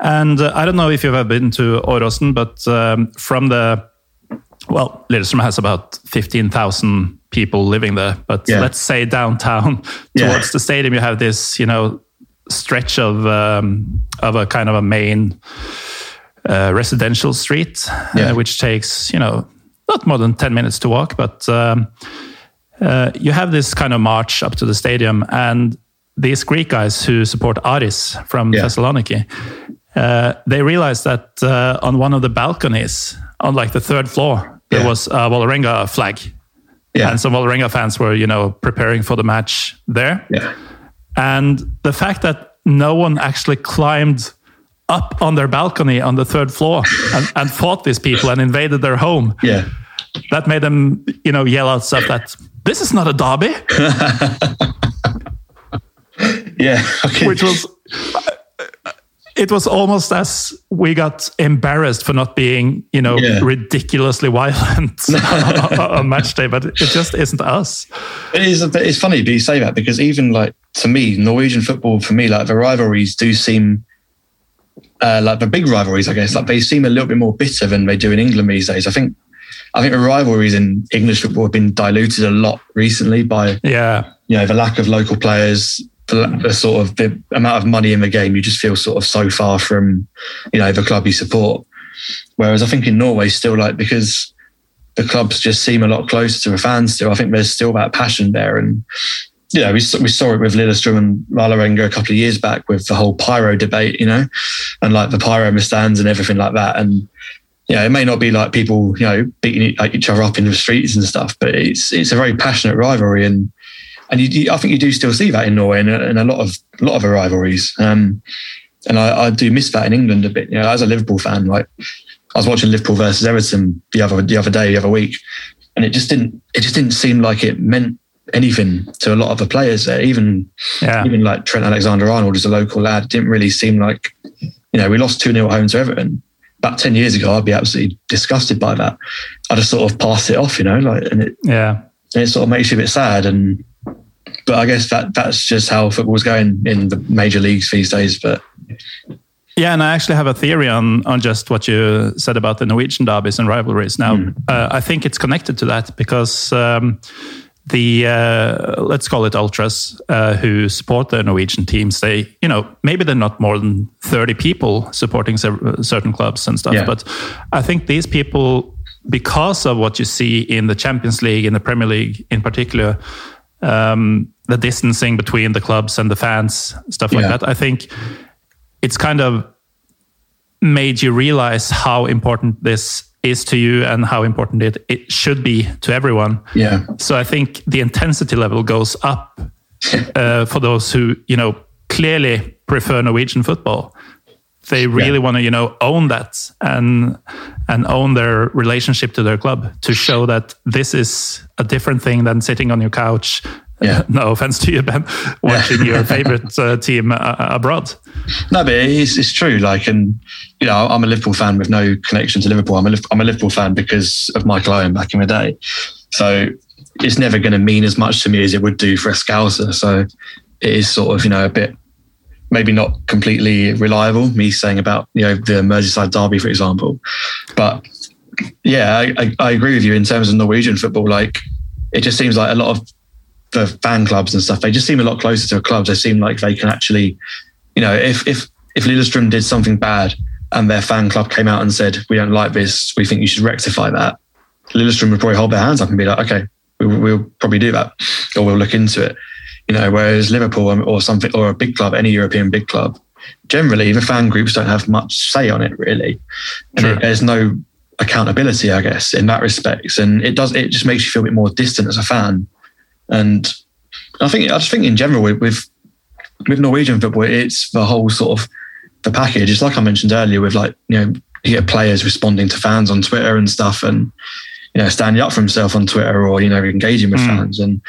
And uh, I don't know if you've ever been to Åråsen, but um, from the well, Lillestrøm has about fifteen thousand people living there. But Yeah. let's say downtown Yeah. towards the stadium, you have this, you know, stretch of um, of a kind of a main uh, residential street, Yeah. uh, which takes you know not more than ten minutes to walk. But um, uh, you have this kind of march up to the stadium, and these Greek guys who support Aris from Yeah. Thessaloniki, uh, they realized that uh, on one of the balconies, on like the third floor, there Yeah. was a Vålerenga flag, and some Vålerenga fans were you know preparing for the match there. And the fact that no one actually climbed up on their balcony on the third floor and, and fought these people and invaded their home, Yeah. that made them, you know, yell out stuff that this is not a derby, Yeah. Okay. which was. It was almost as we got embarrassed for not being, you know, Yeah. ridiculously violent on, on match day, but it just isn't us. It is. a bit- It's funny, but you say that because even like to me, Norwegian football for me, like the rivalries do seem uh, like the big rivalries. I guess like they seem a little bit more bitter than they do in England these days. I think. I think the rivalries in English football have been diluted a lot recently by Yeah, you know the lack of local players, the, the sort of the amount of money in the game. You just feel sort of so far from you know the club you support. Whereas I think in Norway, still like because the clubs just seem a lot closer to the fans. Still, I think there's still that passion there, and you know we saw, we saw it with Lillestrøm and Vålerenga a couple of years back with the whole pyro debate, you know, and like the pyro stands and everything like that, and. Yeah, it may not be like people, you know, beating each other up in the streets and stuff, but it's it's a very passionate rivalry, and and you, you, I think you do still see that in Norway and a, and a lot of a lot of rivalries. Um, and I, I do miss that in England a bit. You know, as a Liverpool fan, like I was watching Liverpool versus Everton the other the other day, the other week, and it just didn't it just didn't seem like it meant anything to a lot of the players there. Even yeah. even like Trent Alexander Arnold as a local lad didn't really seem like you know we lost two 0 at home to Everton. About ten years ago, I'd be absolutely disgusted by that. I just sort of passed it off, you know, like and it yeah. and it sort of makes you a bit sad and but I guess that that's just how football's going in the major leagues these days. But Yeah, and I actually have a theory on on just what you said about the Norwegian derbies and rivalries. Now, uh, I think it's connected to that because um, the uh, let's call it ultras uh, who support the Norwegian teams. They, you know, maybe they're not more than thirty people supporting cer- certain clubs and stuff, Yeah. but I think these people, because of what you see in the Champions League, in the Premier League in particular. Um, the distancing between the clubs and the fans, stuff like Yeah. that. I think it's kind of made you realize how important this is to you and how important it, it should be to everyone. yeah, So I think the intensity level goes up uh, for those who, you know, clearly prefer Norwegian football. They really Yeah. want to, you know, own that and and own their relationship to their club to show that this is a different thing than sitting on your couch. Yeah. no offense to you, Ben, watching your favorite uh, team uh, abroad. no, but it's it's true. Like, and you know, I'm a Liverpool fan with no connection to Liverpool. I'm a I'm a Liverpool fan because of Michael Owen back in the day. So it's never going to mean as much to me as it would do for a Scouser. So it is sort of you know a bit maybe not completely reliable. Me saying about you know the Merseyside derby, for example, but yeah, I, I, I agree with you in terms of Norwegian football. Like it just seems like a lot of the fan clubs and stuff. They just seem a lot closer to clubs. They seem like they can actually, you know, if if if Lillestrøm did something bad and their fan club came out and said, "We don't like this. We think you should rectify that," Lillestrøm would probably hold their hands up and be like, "Okay, we'll, we'll probably do that, or we'll look into it." You know, whereas Liverpool or something or a big club, any European big club, generally the fan groups don't have much say on it really, and it, there's no accountability, I guess, in that respect. And it does it just makes you feel a bit more distant as a fan. And I think I just think in general with with, with Norwegian football, it's the whole sort of the package. It's like I mentioned earlier with like you know you get players responding to fans on Twitter and stuff, and you know standing up for himself on Twitter or you know engaging with mm. fans, and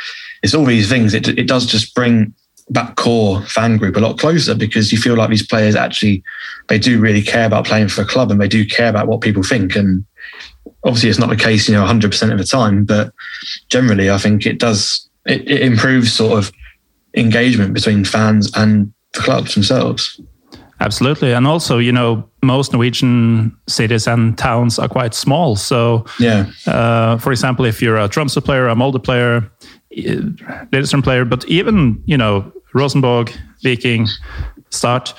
it's all these things. It it does just bring that core fan group a lot closer because you feel like these players actually they do really care about playing for a club and they do care about what people think and obviously it's not the case you know 100% of the time but generally i think it does it, it improves sort of engagement between fans and the clubs themselves Absolutely. And also, you know, most Norwegian cities and towns are quite small. So, yeah. Uh, for example, if you're a Tromsø player, a Molde player, Lillestrøm player, but even you know Rosenborg, Viking, Start,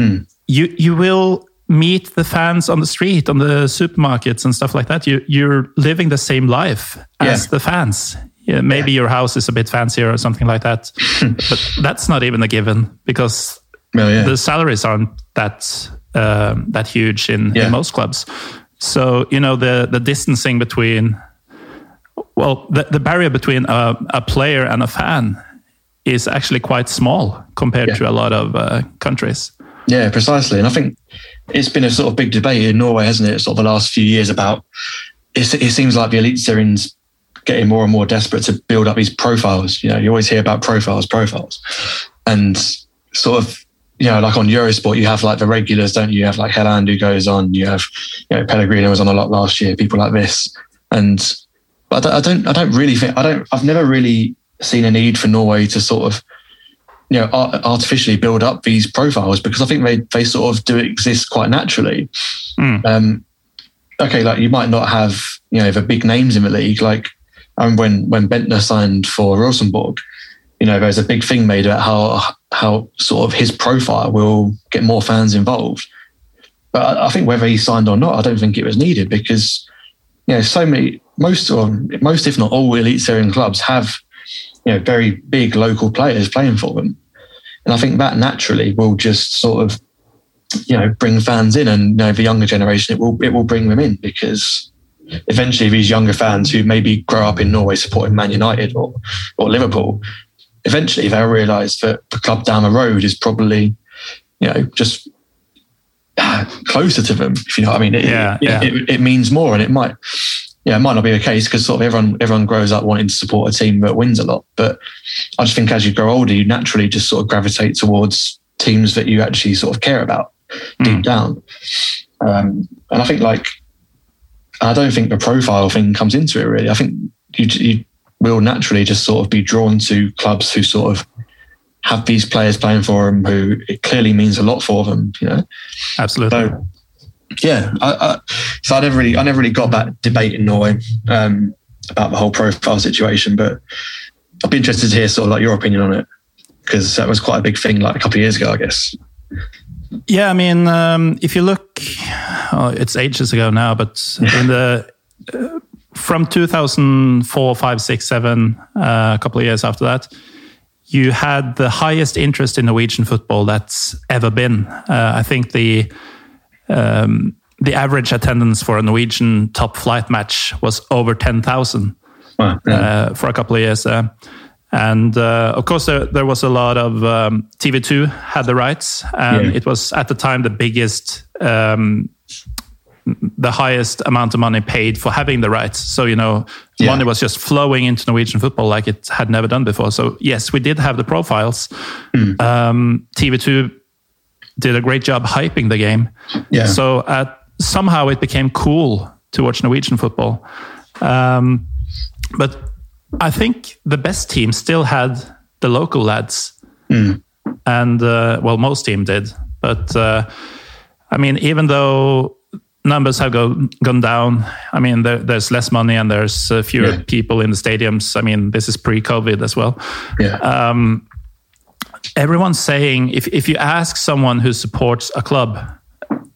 mm. you you will meet the fans on the street, on the supermarkets and stuff like that. You you're living the same life as the fans. Yeah, maybe yeah. your house is a bit fancier or something like that, but that's not even a given because well, yeah. the salaries aren't that um, that huge in, in most clubs. So you know the the distancing between well, the, the barrier between a, a player and a fan is actually quite small compared to a lot of uh, countries. Yeah, precisely. And I think it's been a sort of big debate in Norway, hasn't it? Sort of the last few years about it, it seems like the Eliteserien's getting more and more desperate to build up these profiles. You know, you always hear about profiles, profiles. And sort of, you know, like on Eurosport, you have like the regulars, don't you? You have like Haaland who goes on, you have, you know, Pellegrino was on a lot last year, people like this. And but I don't, I don't really think I don't. I've never really seen a need for Norway to sort of, you know, artificially build up these profiles because I think they they sort of do exist quite naturally. Mm. Um, okay, like you might not have you know the big names in the league. Like um, when when Bendtner signed for Rosenborg, you know, there's a big thing made about how how sort of his profile will get more fans involved. But I think whether he signed or not, I don't think it was needed because you know so many most or most, if not all, Eliteserien clubs have you know very big local players playing for them, and I think that naturally will just sort of you know bring fans in, and you know the younger generation it will it will bring them in because eventually these younger fans who maybe grow up in Norway supporting Man United or or Liverpool, eventually they'll realise that the club down the road is probably you know just closer to them if you know what I mean. It, yeah, it, yeah. It, it, means more, and it might yeah, it might not be the case because sort of everyone everyone grows up wanting to support a team that wins a lot. But I just think as you grow older, you naturally just sort of gravitate towards teams that you actually sort of care about mm. deep down. Um, and I think like I don't think the profile thing comes into it really. I think you, you will naturally just sort of be drawn to clubs who sort of have these players playing for them who it clearly means a lot for them. You know, absolutely. So, yeah, I, I, so I never really, I never really got that debate in Norway um, about the whole profile situation, but I'd be interested to hear sort of like your opinion on it because that was quite a big thing like a couple of years ago, I guess. Yeah, I mean, um, if you look, oh, it's ages ago now, but in the uh, from 2004, 5, 6, 7, uh, a couple of years after that, you had the highest interest in Norwegian football that's ever been. Uh, I think the um, the average attendance for a Norwegian top flight match was over 10,000 wow, yeah. uh, for a couple of years. And uh, of course, there, there, was a lot of um, TV2 had the rights, and yeah. it was at the time the biggest, um, the highest amount of money paid for having the rights. So, you know, yeah. money was just flowing into Norwegian football like it had never done before. So, yes, we did have the profiles. Mm. Um, TV2 did a great job hyping the game. Yeah. So uh, somehow it became cool to watch Norwegian football. Um, but I think the best team still had the local lads. Mm. and uh, well, most team did. But uh, I mean, even though numbers have go, gone down, I mean, there, there's less money and there's uh, fewer Yeah. people in the stadiums. I mean, this is pre-COVID as well. Yeah. Um, everyone's saying if if you ask someone who supports a club,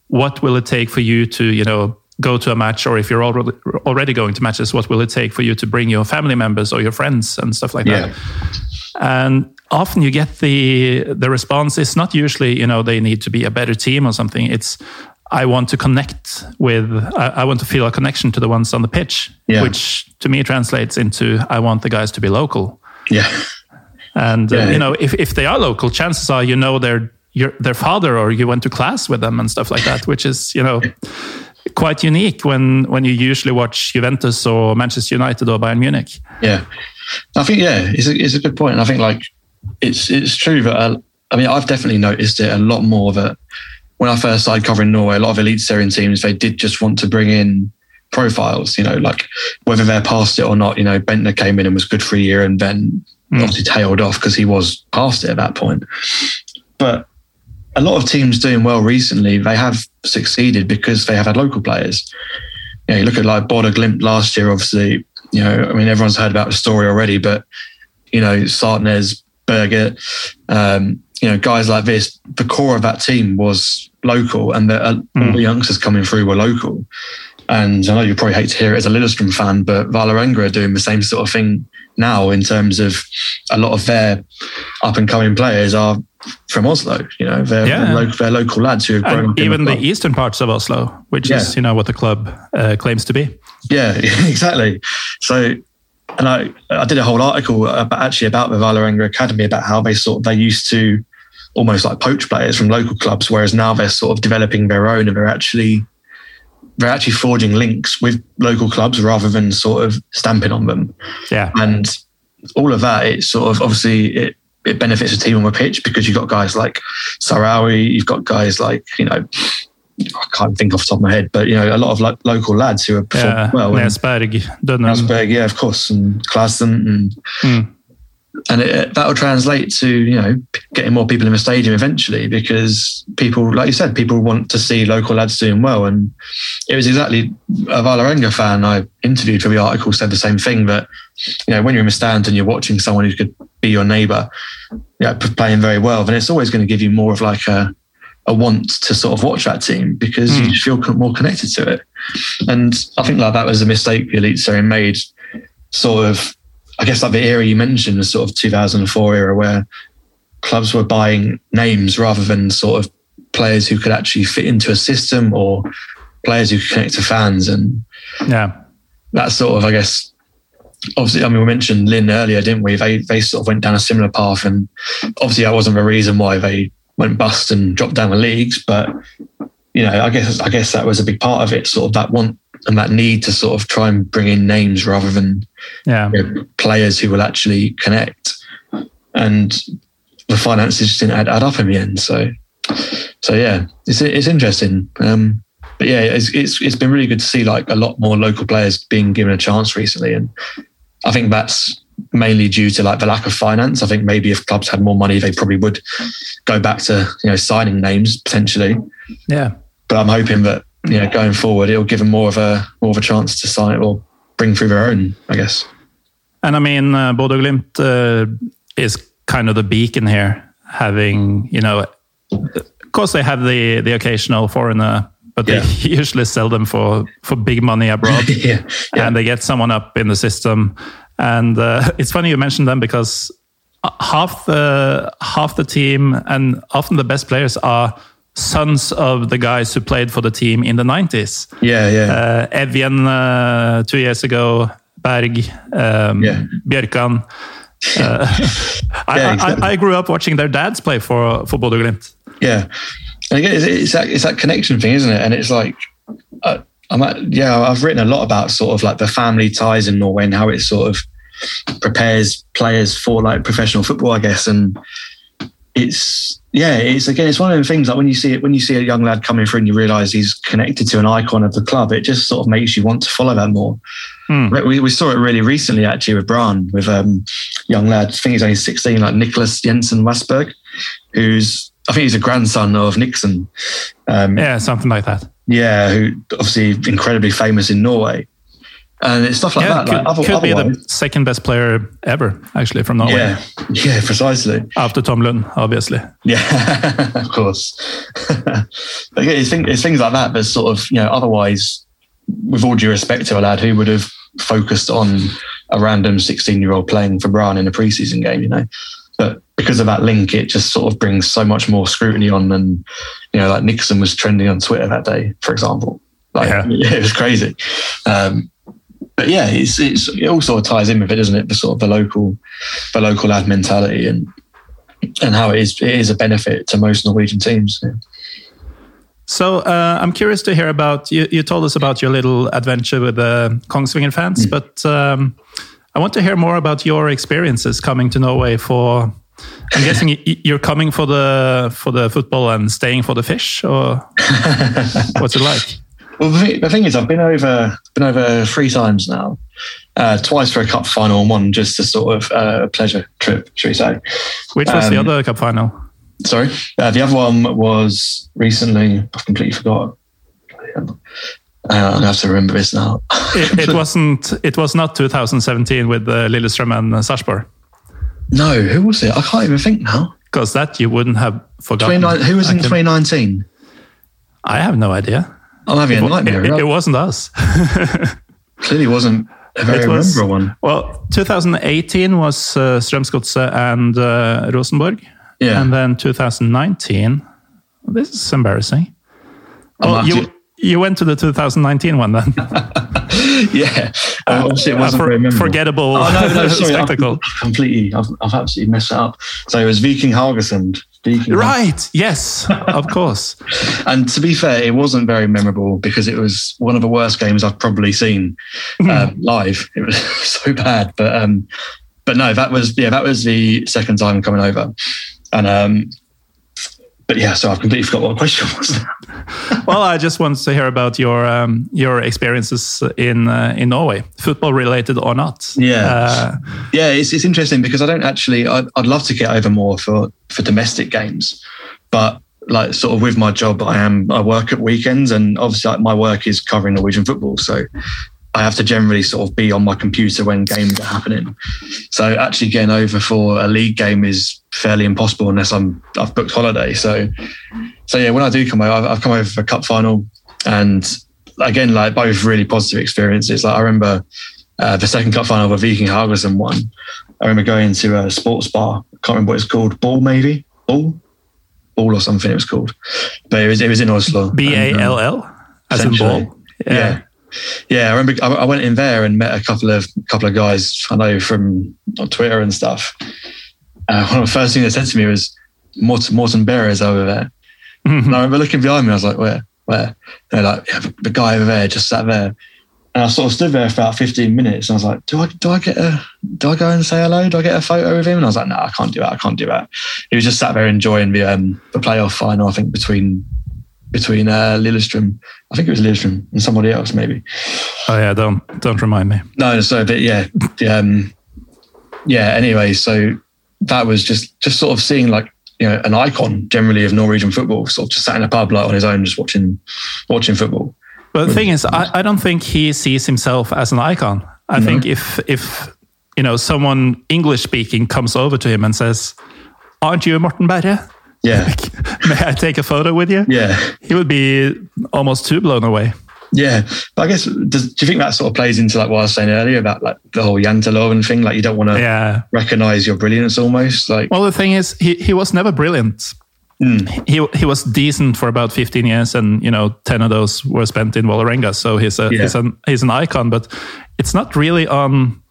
what will it take for you to you know go to a match, or if you're already already going to matches, what will it take for you to bring your family members or your friends and stuff like Yeah. that? And often you get the the response is not usually you know they need to be a better team or something. It's I want to connect with I, I want to feel a connection to the ones on the pitch, Yeah. which to me translates into I want the guys to be local. Yeah. And uh, Yeah. you know, if, if they are local, chances are you know their your their father or you went to class with them and stuff like that, which is you know quite unique when when you usually watch Juventus or Manchester United or Bayern Munich. Yeah, I think yeah, it's a, it's a good point. And I think like it's it's true that uh, I mean I've definitely noticed it a lot more that when I first started covering Norway, a lot of Eliteserien teams they did just want to bring in profiles. You know, like whether they're past it or not. You know, Bendtner came in and was good for a year and then obviously tailed off because he was past it at that point. But a lot of teams doing well recently, they have succeeded because they have had local players. You know, you look at like Bodo Glimt last year, obviously, you know, I mean, everyone's heard about the story already, but, you know, Saltnes, Berger, um, you know, guys like this, the core of that team was local and the, uh, all the youngsters coming through were local. And I know you probably hate to hear it as a Lillestrøm fan, but Vålerenga are doing the same sort of thing now in terms of a lot of their up and coming players are from Oslo. You know, they're, Yeah. local, they're local lads who have grown And up in even the club. eastern parts of Oslo, which Yeah. is you know what the club uh, claims to be. Yeah, exactly. So, and I, I did a whole article about, actually about the Vålerenga Academy about how they sort of, they used to almost like poach players from local clubs, whereas now they're sort of developing their own and they're actually they're actually forging links with local clubs rather than sort of stamping on them. Yeah, And all of that, it sort of obviously it it benefits the team on the pitch because you've got guys like Sahraoui, you've got guys like you know. I can't think off the top of my head, but you know, a lot of lo- local lads who are performing yeah. well. Näsberg, Dønnum. Yeah, of course, and Klassen, and Mm. And it, uh, that will translate to you know getting more people in the stadium eventually because people, like you said, people want to see local lads doing well, and it was exactly a Vålerenga fan I interviewed for the article said the same thing that you know when you're in the stand and you're watching someone who could be your neighbour, yeah, p- playing very well, then it's always going to give you more of like a a want to sort of watch that team because you hmm. just feel more connected to it. And I think like that was a mistake the Elite Serie made sort of, I guess like the era you mentioned, the sort of 2004 era where clubs were buying names rather than sort of players who could actually fit into a system or players who could connect to fans. And Yeah, that sort of, I guess, obviously, I mean, we mentioned Lynn earlier, didn't we? They, they sort of went down a similar path. And obviously, that wasn't the reason why they went bust and dropped down the leagues. But, you know, I guess, I guess that was a big part of it, sort of that want and that need to sort of try and bring in names rather than yeah. you know, players who will actually connect. And the finances just didn't add, add up in the end. So, so yeah, it's it's interesting. Um, but yeah, it's, it's it's been really good to see like a lot more local players being given a chance recently, and I think that's mainly due to like the lack of finance. I think maybe if clubs had more money, they probably would go back to you know signing names potentially. Yeah. But I'm hoping that you know going forward, it'll give them more of a more of a chance to sign it or bring through their own. I guess. And I mean, uh, Bodo Glimt uh, is kind of the beacon here, having, you know, of course they have the, the occasional foreigner, but Yeah. they usually sell them for, for big money abroad. yeah, yeah. and they get someone up in the system. And uh, it's funny you mentioned them because uh, half the half the team and often the best players are sons of the guys who played for the team in the 90s. yeah, yeah. Uh, Evjen uh, two years ago, Berg, um, Yeah. Bjørkan. Uh, I, Yeah, I- exactly. I, I grew up watching their dads play for for Bodo Glimt. Yeah, and again, it's, it's that it's that connection thing, isn't it? And it's like, uh, I'm at, yeah, I've written a lot about sort of like the family ties in Norway and how it sort of prepares players for like professional football, I guess. And it's yeah, it's again, it's one of the things like when you see it, when you see a young lad coming through and you realise he's connected to an icon of the club, it just sort of makes you want to follow that more. Mm. We, we saw it really recently actually with Brann, with um, young lad, I think he's only 16, like Nicholas Jensen Wassberg, who's, I think he's a grandson of Kniksen. Um, Yeah, something like that. yeah, who obviously incredibly famous in Norway. And it's stuff like yeah, that. could, like, other- could be the second best player ever, actually, from Norway. yeah, yeah, precisely. After Tom Lund, obviously. Yeah, of course. yeah, it's, thing, it's things like that that sort of, you know, otherwise, with all due respect to a lad who would have focused on a random 16 year old playing for Brann in a preseason game, you know. But because of that link, it just sort of brings so much more scrutiny on. And, you know, like Kniksen was trending on Twitter that day, for example. Like, Yeah. yeah, it was crazy. Um, but yeah, it's, it's, it all sort of ties in with it, doesn't it? The sort of the local, the local lad mentality and, and how it is, it is a benefit to most Norwegian teams. Yeah. So uh, I'm curious to hear about you. You told us about your little adventure with the Kongsvinger fans, but um, I want to hear more about your experiences coming to Norway. For I'm guessing you're coming for the for the football and staying for the fish, or what's it like? Well, the thing, the thing is, I've been over been over three times now. Uh, twice for a cup final, and one just a sort of uh, pleasure trip, should we say? Which was the Um, other cup final? Sorry, uh, the other one was recently. I've completely forgot. Uh, I have to remember this now. It, it wasn't. It was not 2017 with uh, Lillestrøm and uh, Sarpsborg, no, who was it? I can't even think now. because that you wouldn't have forgotten. who was I in can- 2019? I have no idea. I'm having a nightmare. It, it wasn't us. Clearly wasn't a very It was- memorable one. Well, 2018 was uh, Strømsgodset and uh, Rosenborg. Yeah. And then 2019, this is embarrassing. Oh, happy- you, you went to the 2019 one then. yeah, Uh, obviously it wasn't A for- very memorable. forgettable Oh no, no, sorry, I've, spectacle. I've completely, I've, I've absolutely messed it up. So it was Viking Haugesund. Right. Yes, of course. And to be fair, it wasn't very memorable because it was one of the worst games I've probably seen um, live. It was so bad, but um, but no, that was yeah, that was the second time coming over, and um, but yeah, so I've completely forgot what the question was. Well, I just wanted to hear about your um, your experiences in uh, in Norway, football related or not. Yeah. Uh, yeah, it's it's interesting because I don't actually. I'd, I'd love to get over more for for domestic games, but like sort of with my job, I am I work at weekends, and obviously like, my work is covering Norwegian football, so I have to generally sort of be on my computer when games are happening. So actually getting over for a league game is fairly impossible unless I'm I've booked holiday. So so yeah, when I do come over, I've, I've come over for a cup final, and again like both really positive experiences. Like I remember uh, the second cup final where Viking Haugesund won. I remember going to a sports bar. I can't remember what it's called. Ball maybe ball, ball or something. It was called, but it was it was in Oslo. B A L L as in ball. yeah. Yeah, I remember I I went in there and met a couple of couple of guys I know from on Twitter and stuff. Uh, one of the first things they said to me was, "Morton, Morten Berre is over there." And I remember looking behind me. I was like, "Where? Where?" They're like, yeah, "The guy over there just sat there." And I sort of stood there for about fifteen minutes, and I was like, "Do I do I get a do I go and say hello? Do I get a photo with him?" And I was like, "No, I can't do that. I can't do that." He was just sat there enjoying the um, the playoff final. I think between between uh, Lillestrøm, I think it was Lillestrøm and somebody else maybe. Oh yeah, don't don't remind me. No, so but yeah, um, yeah. Anyway, so that was just just sort of seeing like you know an icon generally of Norwegian football, sort of just sat in a pub like on his own, just watching watching football. But the thing is, I, I don't think he sees himself as an icon. I think if if you know someone English speaking comes over to him and says, "Aren't you a Morten Berre? Yeah, May I take a photo with you?" yeah, He would be almost too blown away. yeah. But I guess does, do you think that sort of plays into like what I was saying earlier about like the whole Janteloven thing? Like you don't want to Yeah. recognize your brilliance almost. Like Well, the thing is, he, he was never brilliant. He he was decent for about 15 years, and you know, 10 of those were spent in Vålerenga. So he's a Yeah. he's an he's an icon, but it's not really on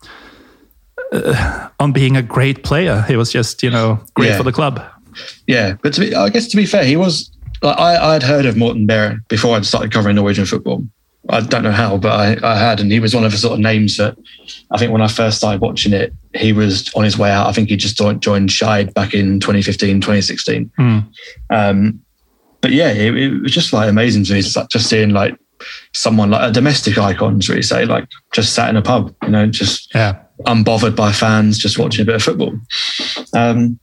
uh, on being a great player. He was just you know great Yeah. for the club. Yeah, but to be, I guess to be fair, he was. Like, I I'd heard of Morten Berre before I'd started covering Norwegian football, I don't know how, but I, I had, and he was one of the sort of names that I think when I first started watching it, he was on his way out. I think he just joined, Skeid back in 2015, 2016. Um, but yeah, it, it was just like amazing to me. It's like just seeing like someone like a domestic icon, should we say, like just sat in a pub, you know, just Yeah. unbothered by fans, just watching a bit of football. Um,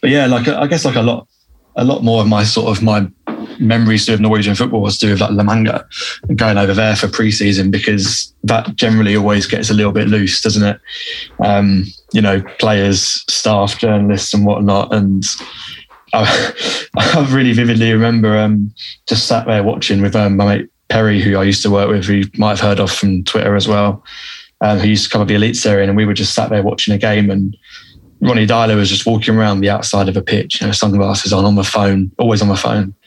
but yeah, like I guess like a lot, a lot more of my sort of my memories of Norwegian football was to do with like La Manga and going over there for pre-season because that generally always gets a little bit loose, doesn't it? Um, you know, players, staff, journalists, and whatnot, and. I, I really vividly remember um, just sat there watching with um, my mate Perry, who I used to work with, who you might have heard of from Twitter as well, um, who used to cover the Elite Series, and we were just sat there watching a game, and Ronny Deila was just walking around the outside of a pitch, you know, sunglasses on, on the phone, always on the phone.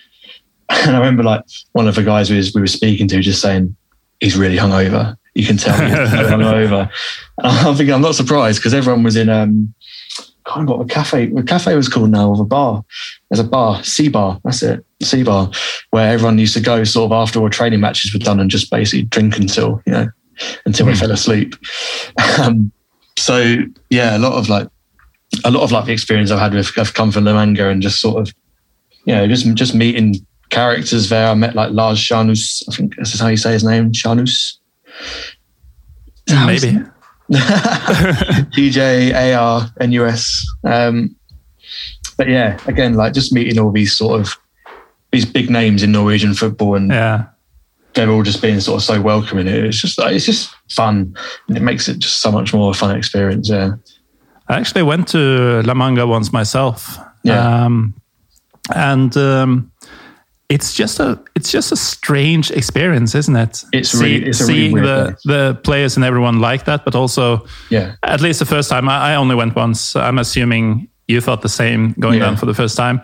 And I remember like one of the guys we was, we were speaking to just saying, he's really hungover. You can tell he's hungover. And I'm thinking, I'm not surprised because everyone was in, um, I can't remember what the cafe, the cafe was called now, or the bar. There's a bar, C Bar, that's it, C Bar, where everyone used to go sort of after all training matches were done and just basically drink until, you know, until they fell asleep. Um, so yeah, a lot of like, a lot of like the experience I've had with have come from La Manga and just sort of, you know, just just meeting characters there. I met like Lars Shanus, I think this is how you say his name, Shanus. Maybe. DJ AR NUS. Um, but yeah, again, like just meeting all these sort of these big names in Norwegian football and Yeah. they're all just being sort of so welcoming. It's just like, it's just fun. And it makes it just so much more a fun experience. Yeah. I actually went to La Manga once myself. Yeah. Um, and um, it's just a it's just a strange experience, isn't it? It's really- it's really seeing weird the place. the players and everyone like that, but also Yeah. at least the first time. I, I only went once. I'm assuming you thought the same going Yeah. down for the first time.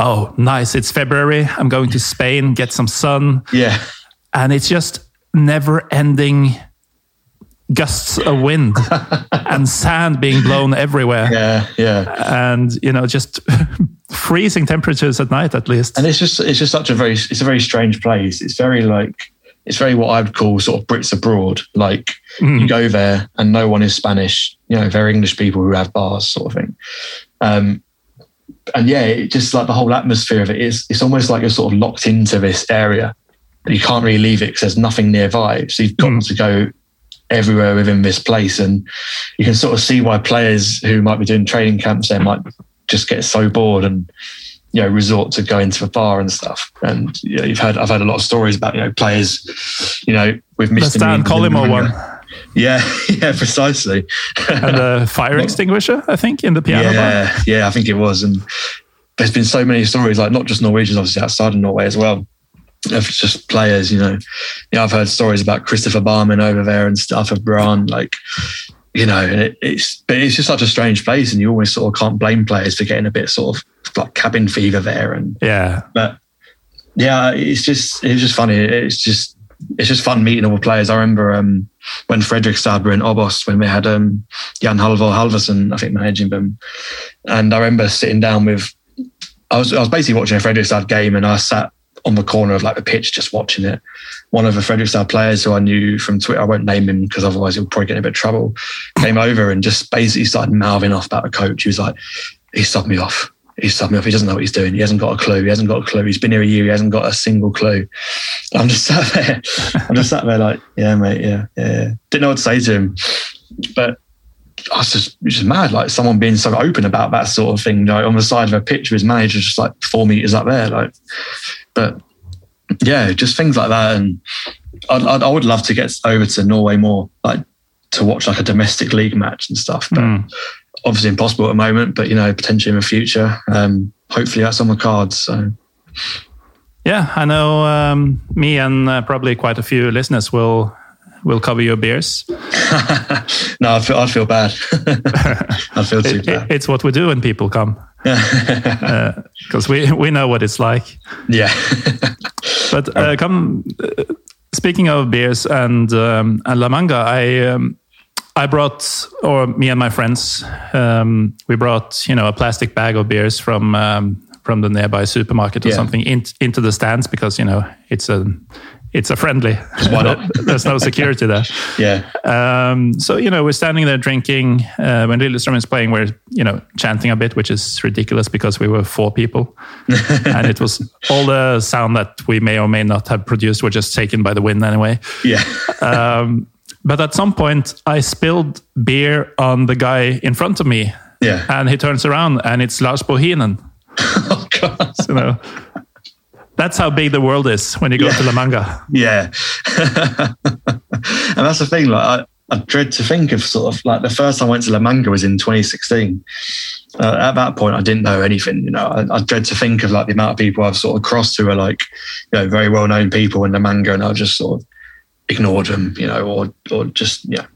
Oh, nice! It's February. I'm going to Spain, get some sun, Yeah. and it's just never-ending gusts of wind and sand being blown everywhere Yeah. Yeah. and you know just freezing temperatures at night at least and it's just it's just such a very it's a very strange place. It's very like it's very what I would call sort of Brits abroad. Like you go there and no one is Spanish. You know, very English people who have bars, sort of thing. Um, and yeah, it just like the whole atmosphere of it is it's almost like you're sort of locked into this area, and you can't really leave it because there's nothing nearby. So you've got to go everywhere within this place, and you can sort of see why players who might be doing training camps there might just get so bored and you know resort to going to the bar and stuff. And you know, you've heard I've heard a lot of stories about you know players, you know, with the Mr. Stan Collymore one Yeah, yeah, precisely. and the fire extinguisher I think in the piano bar yeah, yeah, I think it was. And there's been so many stories, like not just Norwegians, obviously outside of Norway as well. Of just players, you know. You know, I've heard stories about Kristoffer Barmen over there and stuff of Brann, like, you know, and it, it's but it's just such a strange place, and you always sort of can't blame players for getting a bit sort of like cabin fever there, and yeah but yeah, it's just it's just funny. It's just it's just fun meeting all the players. I remember um, when Fredrikstad were in Obost when we had um, Jan Halvor Halvorsen, I think, managing them, and I remember sitting down with. I was I was basically watching a Fredrikstad game, and I sat on the corner of like the pitch just watching it. One of the Fredrikstad players who I knew from Twitter, I won't name him because otherwise he'll probably get in a bit of trouble, came over and just basically started mouthing off about the coach. He was like, he subbed me off. He subbed me off. He doesn't know what he's doing. He hasn't got a clue. He hasn't got a clue. He's been here a year. He hasn't got a single clue. I'm just sat there. I'm just sat there like, yeah, mate, yeah, yeah. Didn't know what to say to him, but I was just, just mad. Like someone being so open about that sort of thing. On the side of a pitch his manager, just like four meters up there. Like, but yeah, just things like that. And I'd, I'd, I would love to get over to Norway more, like to watch like a domestic league match and stuff. But Mm. obviously impossible at the moment. But you know, potentially in the future. Um, hopefully that's on the cards. So yeah I know um, me and uh, probably quite a few listeners will will cover your beers no, I feel I feel bad. I feel too It- bad. it's what we do when people come because we we know what it's like yeah. But uh, come, uh, speaking of beers and um, and La Manga, I um, I brought, or me and my friends, um, we brought you know a plastic bag of beers from um, from the nearby supermarket or Yeah. something in, into the stands because you know it's a it's a friendly. why not? There's no security there. Yeah. Um, so you know, we're standing there drinking uh, when Lillestrøm is playing. We're you know chanting a bit, which is ridiculous because we were four people, and it was all the sound that we may or may not have produced were just taken by the wind anyway. Yeah. Um, but at some point, I spilled beer on the guy in front of me, Yeah. and he turns around, and it's Lars Bohinen. oh God. You know, that's how big the world is when you go Yeah. to La Manga. Yeah. and that's the thing. Like, I, I dread to think of sort of like the first time I went to La Manga was in 2016. Uh, at that point, I didn't know anything. You know, I, I dread to think of like the amount of people I've sort of crossed who are like, you know, very well known people in La Manga, and I've just sort of ignored them, you know, or or just yeah,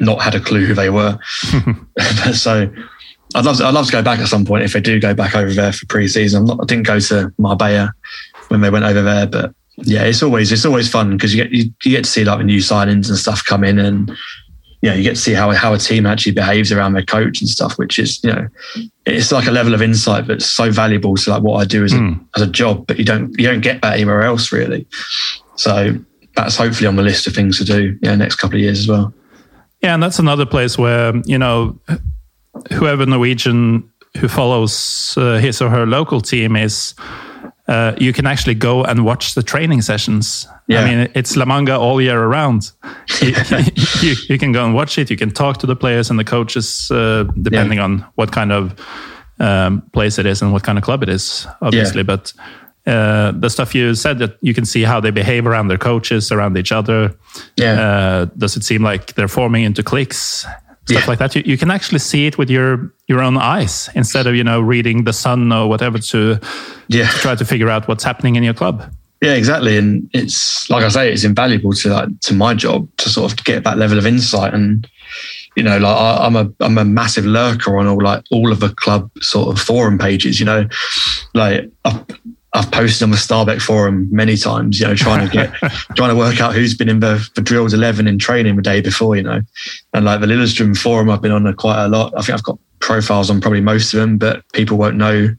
not had a clue who they were. so. I'd love, to, I'd love to go back at some point if they do go back over there for pre-season. Not, I didn't go to Marbella when they went over there, but yeah, it's always it's always fun because you get you, you get to see like the new signings and stuff come in, and yeah, you get to see how how a team actually behaves around their coach and stuff, which is you know it's like a level of insight that's so valuable to like what I do as a as a job, but you don't you don't get that anywhere else really. So that's hopefully on the list of things to do yeah next couple of years as well. Yeah, and that's another place where you know whoever Norwegian who follows uh, his or her local team is. Uh, you can actually go and watch the training sessions. Yeah. I mean, it's La Manga all year around. you, you, you can go and watch it. You can talk to the players and the coaches, uh, depending on what kind of um, place it is and what kind of club it is, obviously. Yeah. But uh, the stuff you said that you can see how they behave around their coaches, around each other. Yeah. Uh, does it seem like they're forming into cliques? Stuff Yeah. like that. You, you can actually see it with your your own eyes instead of you know reading the Sun or whatever to Yeah. try to figure out what's happening in your club. Yeah, exactly. And it's like I say, it's invaluable to like to my job to sort of get that level of insight. And you know, like I, I'm a I'm a massive lurker on all like all of the club sort of forum pages. You know, like I've, I've posted on the Stabæk forum many times. You know, trying to get trying to work out who's been in the, the drills eleven in training the day before. You know, and like the Lillestrøm forum, I've been on quite a lot. I think I've got profiles on probably most of them, but people won't know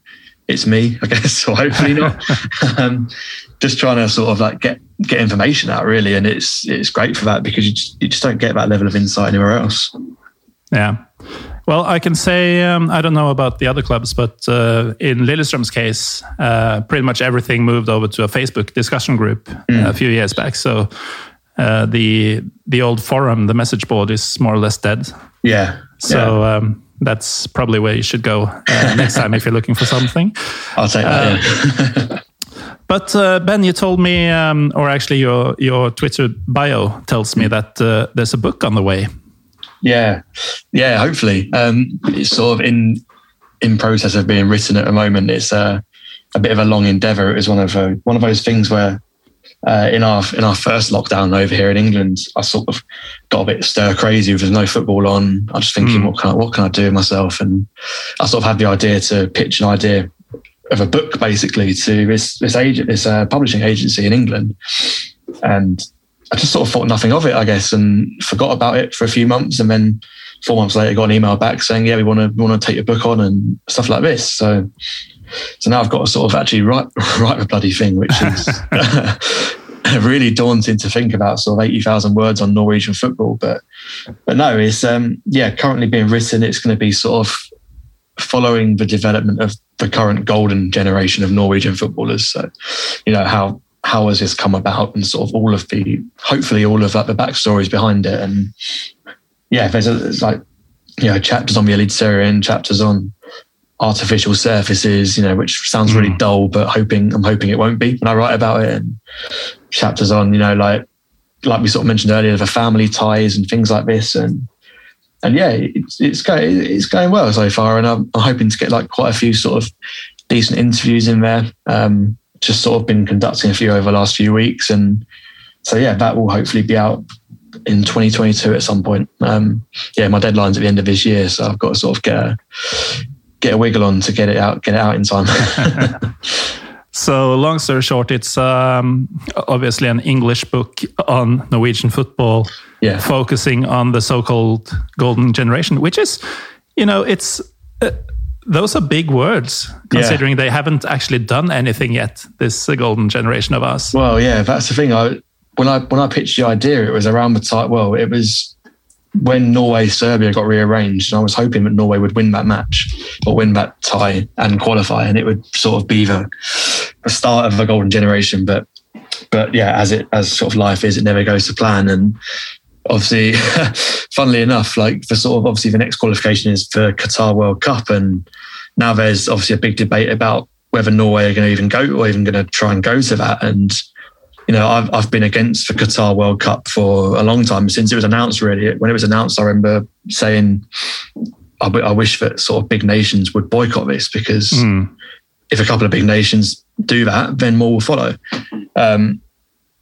it's me, I guess, so hopefully not. um, just trying to sort of like get get information out really, and it's it's great for that because you just, you just don't get that level of insight anywhere else. Yeah. Well, I can say um, I don't know about the other clubs, but uh, in Lillestrøm's case, uh, pretty much everything moved over to a Facebook discussion group uh, a few years back. So uh, the the old forum, the message board, is more or less dead. Yeah. So yeah. um, that's probably where you should go uh, next time if you're looking for something. I'll take that. yeah. But uh, Ben, you told me, um, or actually your your Twitter bio tells me that uh, there's a book on the way. Yeah, yeah. Hopefully, um, it's sort of in in process of being written at the moment. It's a a bit of a long endeavour. It was one of uh, one of those things where uh, in our in our first lockdown over here in England, I sort of got a bit stir crazy. There's no football on, I was just thinking, what can I, what can I do with myself? And I sort of had the idea to pitch an idea of a book basically to this this agent, this uh, publishing agency in England, and I just sort of thought nothing of it, I guess, and forgot about it for a few months, and then four months later, got an email back saying, "Yeah, we want to want to take your book on and stuff like this." So, so now I've got to sort of actually write write the bloody thing, which is really daunting to think about. Sort of eighty thousand words on Norwegian football, but but no, it's um yeah currently being written. It's going to be sort of following the development of the current golden generation of Norwegian footballers. So, you know how how has this come about and sort of all of the hopefully all of like the backstories behind it. And yeah there's, a, there's like you know chapters on the Eliteserien chapters on artificial surfaces you know which sounds really dull but hoping I'm hoping it won't be when I write about it. And chapters on you know like like we sort of mentioned earlier the family ties and things like this. And and yeah it's it's going it's going well so far. And I'm, I'm hoping to get like quite a few sort of decent interviews in there. Um just sort of been conducting a few over the last few weeks. And so, yeah, that will hopefully be out in 2022 at some point. Um, yeah, my deadline's at the end of this year. So I've got to sort of get a, get a wiggle on to get it out, get it out in time. So, long story short, it's um, obviously an English book on Norwegian football, Yeah. focusing on the so-called golden generation, which is, you know, it's uh, those are big words considering they haven't actually done anything yet. This uh, golden generation of us. well, yeah, that's the thing. I, when I when I pitched the idea, it was around the time. Well, it was when Norway Serbia got rearranged, and I was hoping that Norway would win that match or win that tie and qualify, and it would sort of be the, the start of a golden generation. But but yeah, as it as sort of life is, it never goes to plan. And obviously, funnily enough, like for sort of obviously the next qualification is for Qatar World Cup, and now there's obviously a big debate about whether Norway are going to even go or even going to try and go to that. And you know, I've I've been against the Qatar World Cup for a long time since it was announced. Really, when it was announced, I remember saying, "I, I wish that sort of big nations would boycott this because Mm. if a couple of big nations do that, then more will follow." Um,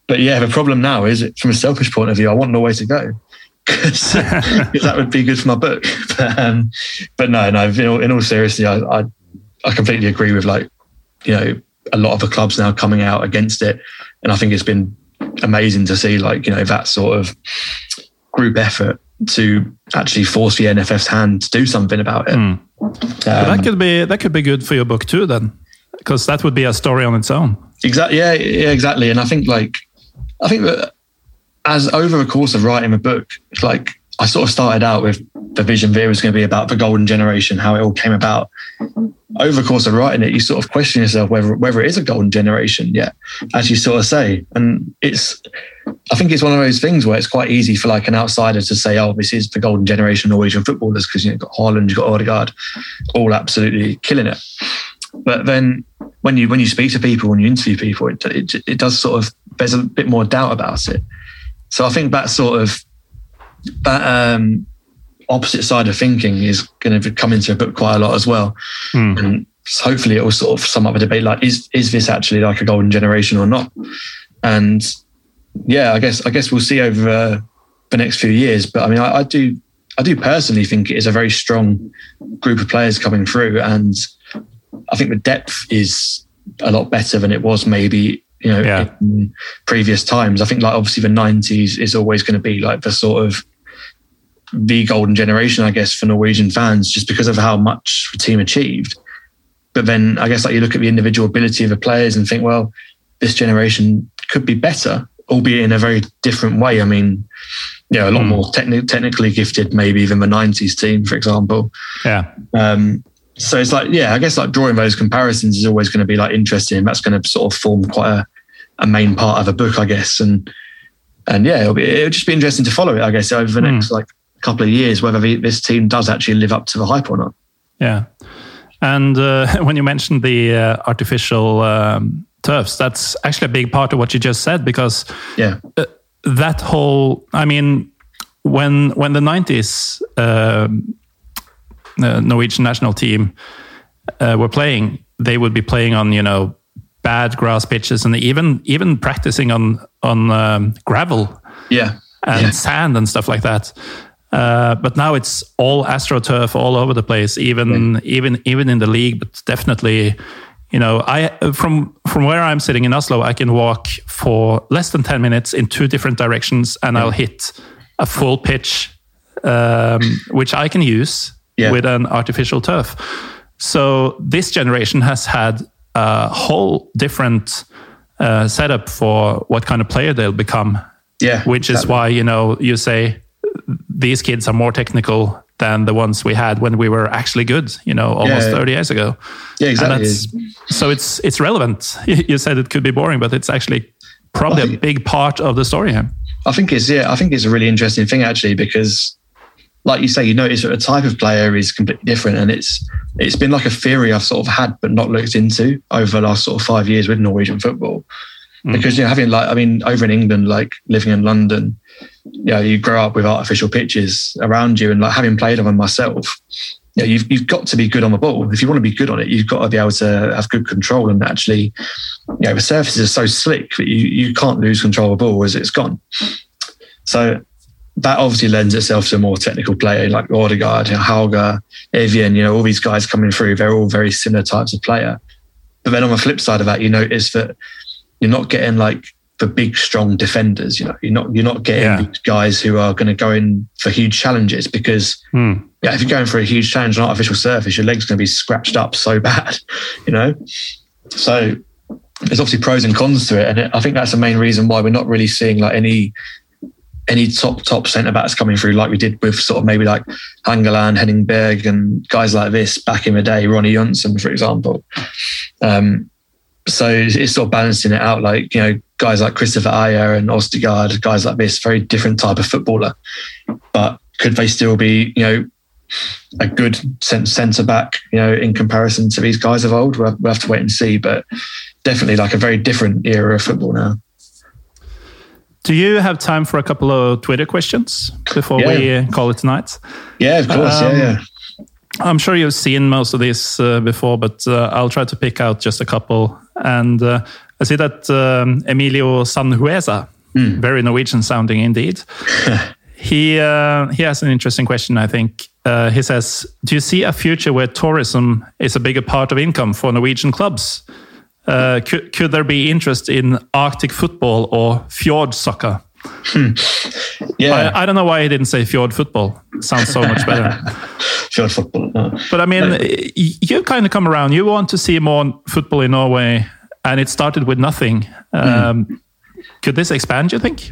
but yeah, the problem now is, it from a selfish point of view, I want Norway to go because that would be good for my book. But, um, but no, no. In all, in all seriousness, I, I I completely agree with like you know a lot of the clubs now coming out against it, and I think it's been amazing to see like you know that sort of group effort to actually force the NFF's hand to do something about it. Mm. But that Um, could be that could be good for your book too, then, because that would be a story on its own. Exactly. Yeah, yeah, exactly. And I think like, I think that as over the course of writing the book, like I sort of started out with the vision it was going to be about the golden generation, how it all came about. Over the course of writing it, you sort of question yourself whether whether it is a golden generation yet, as you sort of say. And it's, I think it's one of those things where it's quite easy for like an outsider to say, "Oh, this is the golden generation of Norwegian footballers," because you've got Haaland, you've got Odegaard, all absolutely killing it. But then when you when you speak to people, when you interview people, it, it it does sort of there's a bit more doubt about it. So I think that sort of that um, opposite side of thinking is going to come into a book quite a lot as well, Mm. and hopefully it will sort of sum up a debate like is is this actually like a golden generation or not? And yeah, I guess I guess we'll see over uh, the next few years. But I mean, I, I do I do personally think it is a very strong group of players coming through, and I think the depth is a lot better than it was maybe you know Yeah. in previous times. I think like obviously the nineties is always going to be like the sort of the golden generation, I guess, for Norwegian fans, just because of how much the team achieved. But then I guess like you look at the individual ability of the players and think, well, this generation could be better, albeit in a very different way. I mean, you know, a lot Mm. more techni- technically gifted maybe than the '90s team, for example. Yeah, Um, so it's like, yeah, I guess like drawing those comparisons is always going to be like interesting. That's going to sort of form quite a, a main part of a book, I guess. And and yeah, it'll, be, it'll just be interesting to follow it, I guess, over the Hmm. next like couple of years, whether the, this team does actually live up to the hype or not. yeah. And uh, when you mentioned the uh, artificial um, turfs, that's actually a big part of what you just said because Yeah, that whole i mean when when the 90s um, uh, norwegian national team uh, were playing they would be playing on you know bad grass pitches and even even practicing on on um, gravel. Yeah, and Yeah. sand and stuff like that. Uh, but now it's all astroturf all over the place even even even in the league but definitely you know i from from where i'm sitting in oslo i can walk for less than 10 minutes in two different directions and i'll hit a full pitch um, which i can use Yeah. with an artificial turf so this generation has had a whole different uh, setup for what kind of player they'll become yeah. which is why you know you say these kids are more technical than the ones we had when we were actually good you know almost Yeah. 30 years ago Yeah, exactly. so it's it's relevant you said it could be boring but it's actually probably a big part of the story here I think it's yeah, I think it's a really interesting thing actually because, like you say, you notice that the type of player is completely different, and it's it's been like a theory I've sort of had but not looked into over the last sort of five years with Norwegian football. Mm. Because you know, having like I mean, over in England, like living in London, you know, you grow up with artificial pitches around you, and like having played on them myself, you know, you've you've got to be good on the ball. If you want to be good on it, you've got to be able to have good control and actually, you know, the surfaces are so slick that you you can't lose control of the ball as it's gone. So that obviously lends itself to a more technical player like Odegaard, Hauger, Evjen, you know, all these guys coming through, they're all very similar types of player. But then on the flip side of that, you notice that you're not getting like the big, strong defenders. You know, you're not you're not getting Yeah. these guys who are going to go in for huge challenges because Hmm. yeah, if you're going for a huge challenge on artificial surface, your leg's going to be scratched up so bad, you know. So there's obviously pros and cons to it, and I think that's the main reason why we're not really seeing like any any top top centre backs coming through like we did with sort of maybe like Hangeland, Henning Berg, and guys like this back in the day, Ronny Johnsen, for example. Um, so it's sort of balancing it out, like you know, guys like Kristoffer Ajer and Østigård, guys like this, very different type of footballer. But could they still be, you know, a good centre back, you know, in comparison to these guys of old? We'll, we'll have to wait and see. But definitely, like a very different era of football now. Do you have time for a couple of Twitter questions before yeah. we call it tonight? Yeah, of course. Um, yeah, yeah. I'm sure you've seen most of these uh, before, but uh, I'll try to pick out just a couple. And uh, I see that um, Emilio Sanhueza, mm. very Norwegian sounding indeed, he uh, he has an interesting question. I think uh, he says, "Do you see a future where tourism is a bigger part of income for Norwegian clubs? Uh, could, could there be interest in Arctic football or fjord soccer?" Hmm. Yeah, I, I, don't know why he didn't say fjord football. It sounds so much better. fjord football. No. But I mean, no. you kind of come around. You want to see more football in Norway, and it started with nothing. Um, mm. Could this expand? You think?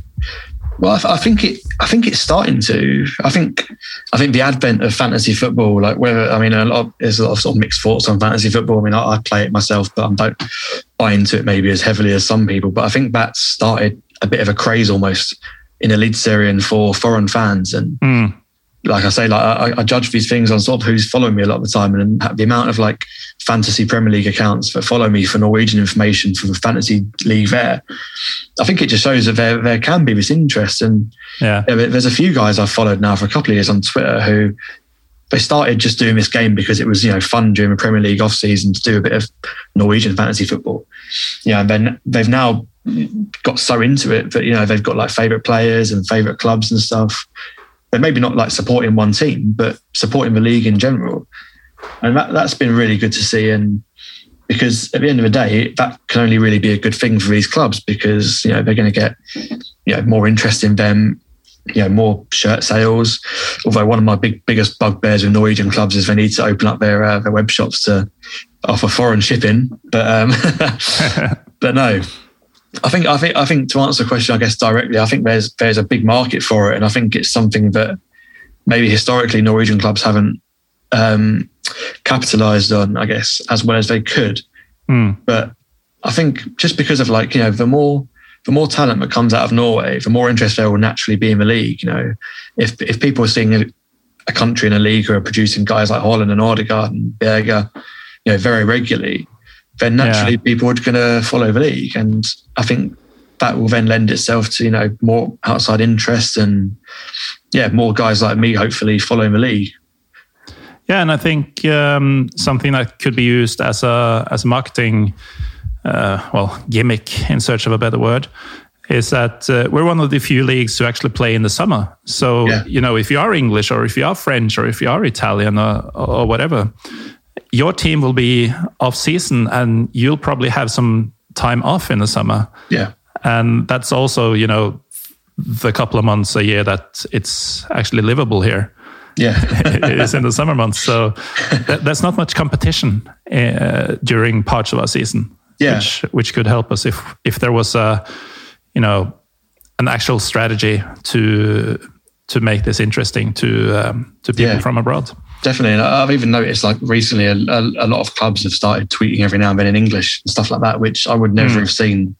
Well, I, think it. I think it's starting to. I think. I think the advent of fantasy football, like whether I mean, a lot of, there's a lot of sort of mixed thoughts on fantasy football. I mean, I, I play it myself, but I don't buy into it maybe as heavily as some people. But I think that started a bit of a craze almost in Eliteserien for foreign fans. And mm. Like I say, like I, I, judge these things on sort of who's following me a lot of the time, and the amount of like fantasy Premier League accounts that follow me for Norwegian information for the fantasy league there. I think it just shows that there there can be this interest, and yeah, there's a few guys I've followed now for a couple of years on Twitter who they started just doing this game because it was you know fun during the Premier League off season to do a bit of Norwegian fantasy football. Yeah, and then they've now got so into it that you know they've got like favorite players and favorite clubs and stuff. They're maybe not like supporting one team, but supporting the league in general, and that that's been really good to see. And because at the end of the day, that can only really be a good thing for these clubs because you know they're going to get you know more interest in them, you know more shirt sales. Although one of my big biggest bugbears with Norwegian clubs is they need to open up their uh, their web shops to offer foreign shipping, but um, but no, I think I think I think to answer the question, I guess directly, I think there's there's a big market for it, and I think it's something that maybe historically Norwegian clubs haven't um, capitalized on, I guess, as well as they could. Mm. But I think just because of like you know the more the more talent that comes out of Norway, the more interest there will naturally be in the league. You know, if if people are seeing a, a country in a league who are producing guys like Haaland and Odegaard and Berge, you know, very regularly, then naturally yeah. people are going to follow the league. And I think that will then lend itself to, you know, more outside interest and, yeah, more guys like me hopefully following the league. Yeah, and I think um, something that could be used as a as a marketing, uh, well, gimmick in search of a better word, is that uh, we're one of the few leagues to actually play in the summer. So yeah. you know, if you are English or if you are French or if you are Italian or, or whatever, your team will be off season and you'll probably have some time off in the summer. Yeah. And that's also, you know, the couple of months a year that it's actually livable here. Yeah. it is in the summer months. So th- there's not much competition uh, during parts of our season. Yeah. Which, which could help us if, if there was a, you know, an actual strategy to to make this interesting to um, to people yeah. from abroad. Definitely, and I've even noticed like recently a, a, a, lot of clubs have started tweeting every now and then in English and stuff like that, which I would never mm. have seen,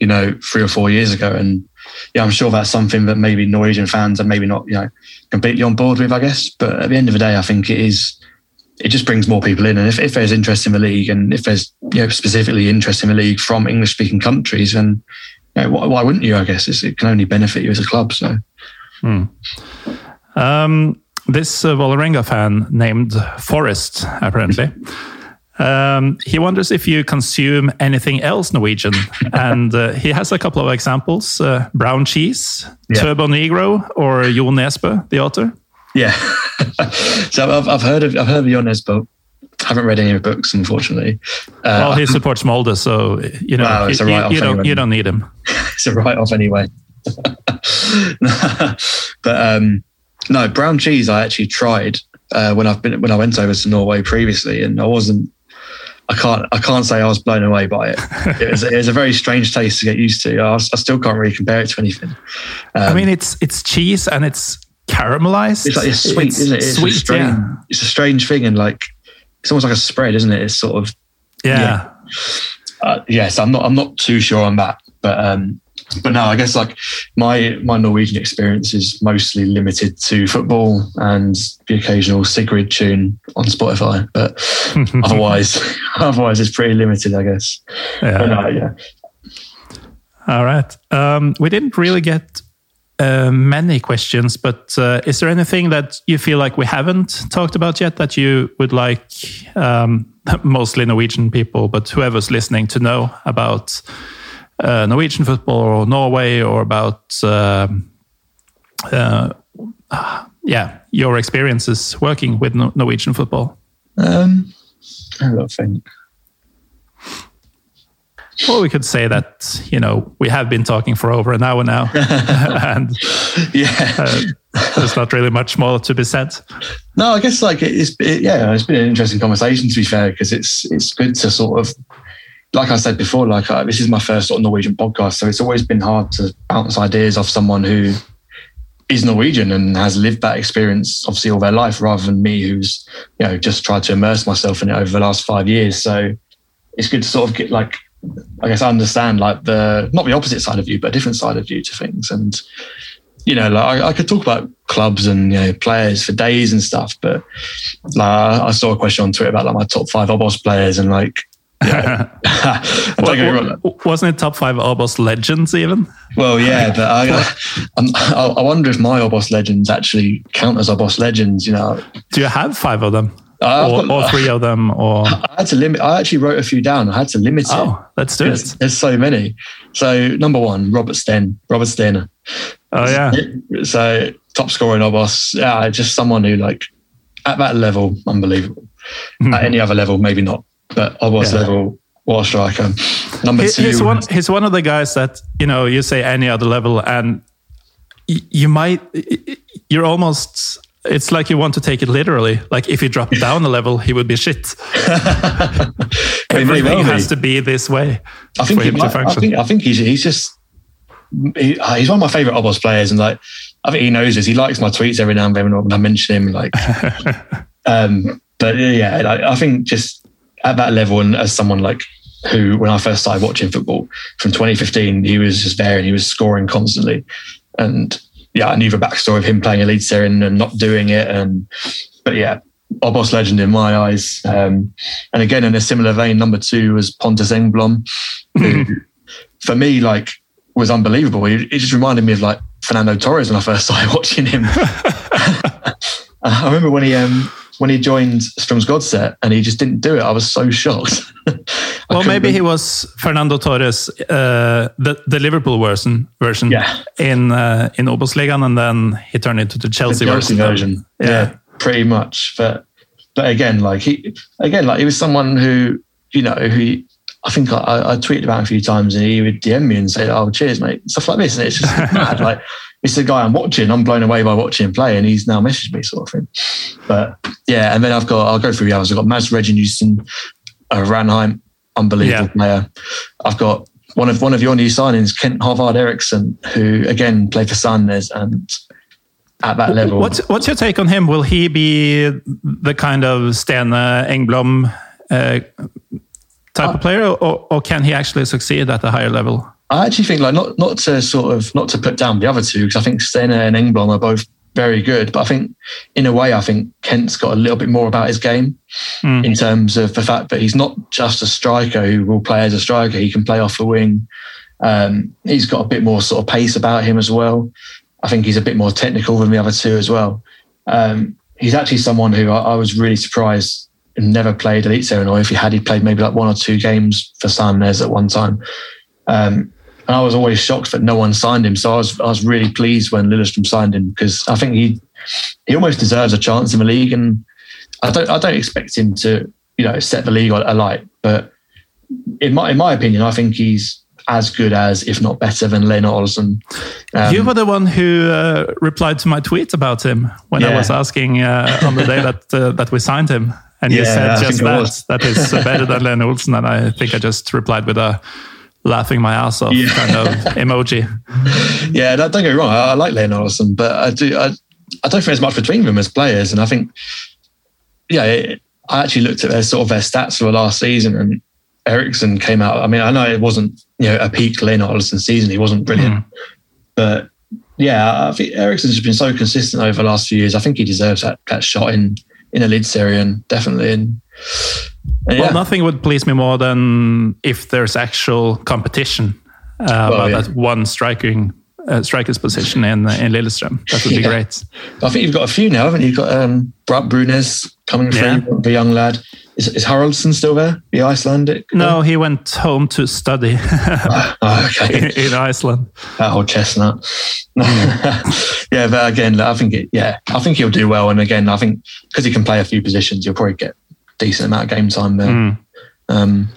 you know, three or four years ago. And yeah, I'm sure that's something that maybe Norwegian fans are maybe not, you know, completely on board with, I guess. But at the end of the day, I think it is. It just brings more people in, and if, if there's interest in the league, and if there's you know specifically interest in the league from English-speaking countries, then you know, why, why, wouldn't you? I guess it's, it can only benefit you as a club. So. Hmm. Um, this uh, Vålerenga fan named Forrest, apparently. Um, he wonders if you consume anything else Norwegian, and uh, he has a couple of examples: uh, brown cheese, yeah. Turbonegro, or Jo Nesbø, the author. Yeah, so I've, I've, heard of I've heard of Jo Nesbø. Haven't read any of the books, unfortunately. Uh, well, he supports Molde, so you know well, you, you, you, don't, you don't need him. it's a write-off anyway. but um, no, brown cheese I actually tried uh, when I've been when I went over to Norway previously, and I wasn't I can't I can't say I was blown away by it. It was, it was a very strange taste to get used to. I, I still can't really compare it to anything. Um, I mean, it's it's cheese and it's caramelized. It's like it's sweet, It's isn't it? It's sweet, a strange, yeah. It's a strange thing, and like it's almost like a spread, isn't it? It's sort of Yeah. uh, yes. I'm not I'm not too sure on that, but um, but no, I guess like my my Norwegian experience is mostly limited to football and the occasional Sigrid tune on Spotify, but otherwise otherwise it's pretty limited, I guess. Yeah. No, yeah. All right. Um, we didn't really get uh, many questions, but uh, is there anything that you feel like we haven't talked about yet that you would like um, mostly Norwegian people, but whoever's listening to know about uh, Norwegian football or Norway or about, um uh, yeah, your experiences working with Nor- Norwegian football? Um, I don't think. Or we could say that, you know, we have been talking for over an hour now and Yeah. uh, there's not really much more to be said. No, I guess like it's it, yeah, it's been an interesting conversation to be fair because it's it's good to sort of like I said before, like uh, this is my first sort of Norwegian podcast, so it's always been hard to bounce ideas off someone who is Norwegian and has lived that experience obviously all their life, rather than me who's you know just tried to immerse myself in it over the last five years. So it's good to sort of get like I guess I understand like the not the opposite side of you, but a different side of you to things and you know, like I, I could talk about clubs and you know players for days and stuff, but like I, saw a question on Twitter about like my top five Obos players and like. Yeah, I don't get me wrong. Wa- Wasn't it top five Obos legends even? Well, yeah, but I, I'm, I, I wonder if my Obos legends actually count as Obos legends. You know, Do you have five of them? Uh, or, got- or three of them? Or I had to limit. I actually wrote a few down. I had to limit it. oh, let's do There's, it. there's so many. So number one, Robert Sten, Robert Stene. Oh yeah, So top scorer in Obos. Yeah, just someone who like at that level, unbelievable. At any other level, maybe not, but Obos Yeah. level, what a striker. Number He- two, he's one. He's one of the guys that you know. You say any other level, and y- you might. You're almost. It's like you want to take it literally. Like if he dropped down a level, he would be shit. He well Everything be. has to be this way I think he might, I think I think he's he's just he, uh, he's one of my favorite Obos players, and like I think he knows this. He likes my tweets every now and then when I mention him. Like, um, but yeah, like, I think just at that level, and as someone like who, when I first started watching football from 2015, he was just there and he was scoring constantly, and yeah, I knew the backstory of him playing Elite Serie and and not doing it, and but yeah. Obos legend in my eyes, um, and again in a similar vein. Number two was Pontus Engblom, who for me, like, was unbelievable. It, it just reminded me of like Fernando Torres when I first started watching him. I remember when he um, when he joined Strømsgodset and he just didn't do it. I was so shocked. Well, maybe he was Fernando Torres, uh, the the Liverpool version version Yeah. in uh, in Obos-ligaen, and then he turned into the the Chelsea, Chelsea version. version. Yeah. Yeah. pretty much. But but again, like he again, like he was someone who you know who. I think I, I tweeted about a few times, and he would DM me and say, "Oh, cheers, mate," stuff like this, and it's just mad. Like it's the guy I'm watching. I'm blown away by watching him play, and he's now messaged me, sort of thing. But yeah, and then I've got I'll go through the others. I've got Mads Reginiussen, uh, Ranheim, unbelievable Yeah. player. I've got one of one of your new signings, Kent Håvard Eriksen, who again played for Sandnes and at that level. What's what's your take on him? Will he be the kind of Stene Engblom uh, type of player, or, or can he actually succeed at a higher level? I actually think like not not to sort of not to put down the other two because I think Stene and Engblom are both very good, but I think in a way I think Kent's got a little bit more about his game in terms of the fact that he's not just a striker who will play as a striker. He can play off the wing. Um, he's got a bit more sort of pace about him as well. I think he's a bit more technical than the other two as well. Um, he's actually someone who I, I was really surprised and never played Elite or if he had, he played maybe like one or two games for Sandnes at one time. Um, and I was always shocked that no one signed him. So I was I was really pleased when Lillestrøm signed him because I think he he almost deserves a chance in the league. And I don't I don't expect him to you know set the league alight, but in my in my opinion, I think he's as good as, if not better than, Lehne Olsen. Um, you were the one who uh, replied to my tweet about him when I was asking uh, on the day that uh, that we signed him. and you Yeah, said I just that. That is better than Lehne Olsen, and I think I just replied with a laughing my ass off Yeah. kind of emoji. Yeah, don't don't get me wrong. I, I like Lehne Olsen, but I do. I, I don't think there's much between them as players, and I think, yeah, it, I actually looked at their sort of their stats for the last season, and Eriksen came out. I mean, I know it wasn't you know a peak Lehne Olsen season; he wasn't brilliant, hmm. but yeah, I think Eriksen's just been so consistent over the last few years. I think he deserves that that shot in in Eliteserien, and definitely. And, and Well, yeah. nothing would please me more than if there's actual competition uh, about yeah. that one striking uh, striker's position in in Lillestrøm. That would be Yeah. great. I think you've got a few now, haven't you? You've got um, Brad Brunes coming through, Yeah. the young lad. Is, is Haraldsson still there? The Icelandic? No, he went home to study Oh, okay. in Iceland. that old chestnut. yeah, but again, I think it. Yeah, I think he'll do well. And again, I think because he can play a few positions, you'll probably get decent amount of game time there. Mm. Um,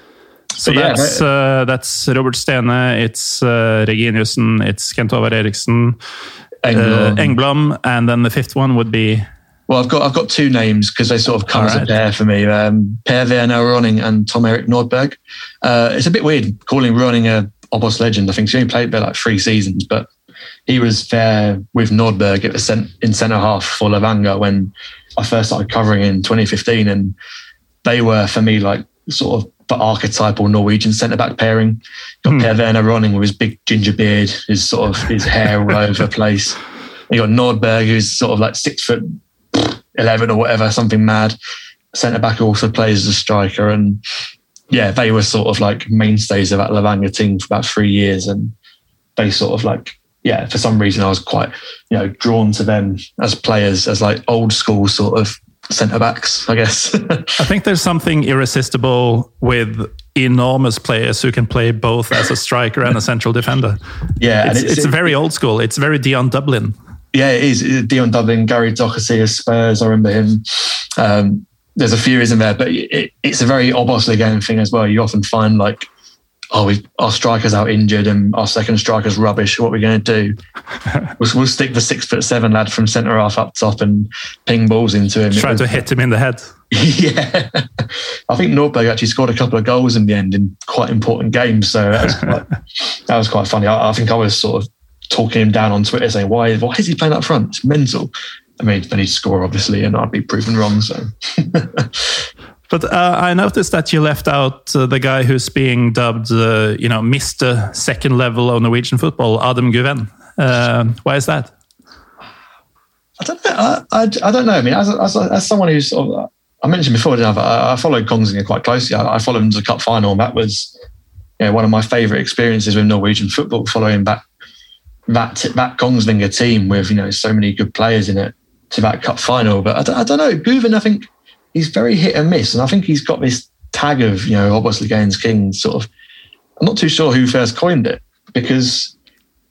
So yeah, that's uh, that's Robert Stene, it's uh, Reginiussen, it's Kent Håvard Eriksen, Engblom. uh, Engblom, and then the fifth one would be well, I've got I've got two names because they sort of come as a pair for me. Um, Per Werner Ronning and Tom Erik Nordberg. Uh, it's a bit weird calling Ronning a Obos legend. I think he only played there like three seasons, but he was there with Nordberg at the cent- in centre half for Levanger when I first started covering in 2015, and they were for me like sort of the archetypal Norwegian centre back pairing. Got hmm. Per Werner Ronning with his big ginger beard, his sort of his hair all over the place. You got Nordberg, who's sort of like six foot eleven or whatever, something mad. Centre back also plays as a striker, and yeah, they were sort of like mainstays of that Levanger team for about three years, and they sort of like yeah, for some reason I was quite you know drawn to them as players, as like old school sort of centre backs, I guess. I think there's something irresistible with enormous players who can play both as a striker and a central defender. yeah, It's, it's, very old school. It's very Dion Dublin. Yeah, it is. Dion Dublin, Gary Doherty of Spurs. I remember him. Um, there's a few, isn't there? But it, it's a very Obviously game thing as well. You often find like, oh, we our striker's out injured and our second striker's rubbish. What are we going to do? we'll, we'll stick the six foot seven lad from centre half up top and ping balls into him. Trying to hit him in the head. yeah, I think Nordberg actually scored a couple of goals in the end in quite important games. So that was quite, that was quite funny. I, I think I was sort of talking him down on Twitter, saying, "Why? Why is he playing up front? It's mental." I mean, then he'd score obviously, and I'd be proven wrong. So But uh, I noticed that you left out uh, the guy who's being dubbed, uh, you know, Mr. Second Level of Norwegian football, Adam Guven. Uh, why is that? I don't know. I, I, I don't know. I mean, as, as, as someone who's I mentioned before, I? I, followed Kongsvinger quite closely. I, I followed him to the cup final, and that was you know, one of my favourite experiences with Norwegian football. Following back that that Kongsvinger team with you know so many good players in it to that cup final. But I don't, I don't know. Guven, I think he's very hit and miss, and I think he's got this tag of you know obviously Gaines King sort of. I'm not too sure who first coined it because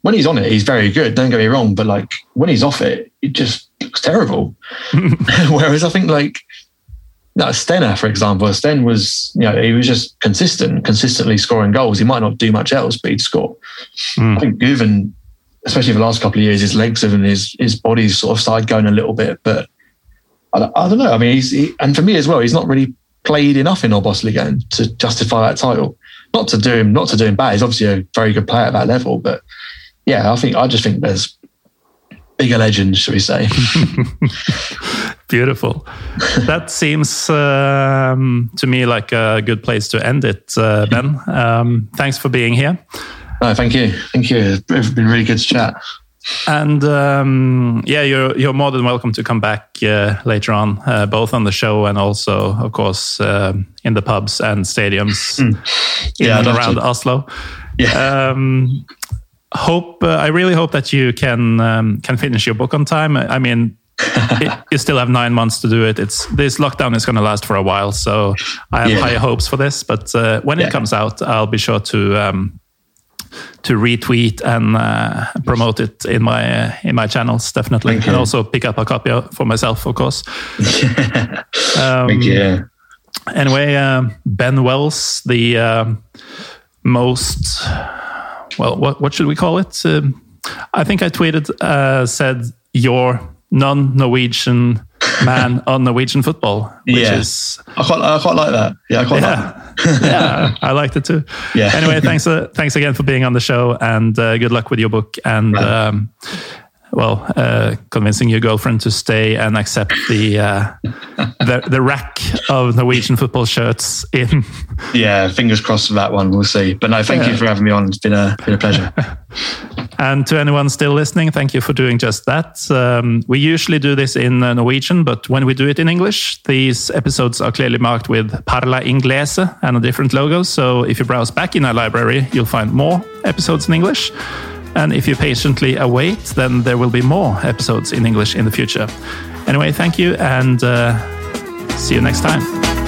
when he's on it, he's very good. Don't get me wrong, but like when he's off it, it just looks terrible. Whereas I think like no, Stene, for example, Sten was you know he was just consistent, consistently scoring goals. He might not do much else, but he'd score. Hmm. I think Guven, especially for the last couple of years, his legs have and his his body's sort of started going a little bit, but I, don't- I don't know. I mean, he's he, and for me as well, he's not really played enough in Obos-ligaen to justify that title. Not to do him, not to do him bad. He's obviously a very good player at that level, but yeah, I think I just think there's bigger legends, shall we say? Beautiful. that seems um, to me like a good place to end it, uh, Ben. Um, thanks for being here. no, thank you, thank you. It's been really good to chat. And um, yeah, you're you're more than welcome to come back uh, later on, uh, both on the show and also, of course, um in the pubs and stadiums in Yeah, and around. Oslo. Yeah. Um, hope uh, I really hope that you can um, can finish your book on time. I mean. it, you still have nine months to do it. It's this lockdown is going to last for a while, so I have Yeah. high hopes for this. But uh, when Yeah. it comes out, I'll be sure to um, to retweet and uh, promote it in my uh, in my channels definitely, Thank and also pick up a copy for myself, of course. Um, Thank you. Anyway, um, Ben Wells, the um, most well, what what should we call it? Um, I think I tweeted uh, said your non-Norwegian man on Norwegian football, which Yeah. is I quite, I quite like that. Yeah, I quite like yeah, yeah, I liked it too. Yeah. Anyway, thanks, uh, thanks again for being on the show, and uh, good luck with your book. And um, well, uh, convincing your girlfriend to stay and accept the uh, the the rack of Norwegian football shirts in. Yeah, fingers crossed for that one. We'll see. But no, thank Yeah. you for having me on. It's been a been a pleasure. And to anyone still listening, thank you for doing just that. Um, we usually do this in uh, Norwegian, but when we do it in English, these episodes are clearly marked with Parla Inglese and a different logo. So if you browse back in our library, you'll find more episodes in English. And if you patiently await, then there will be more episodes in English in the future. Anyway, thank you and uh, see you next time.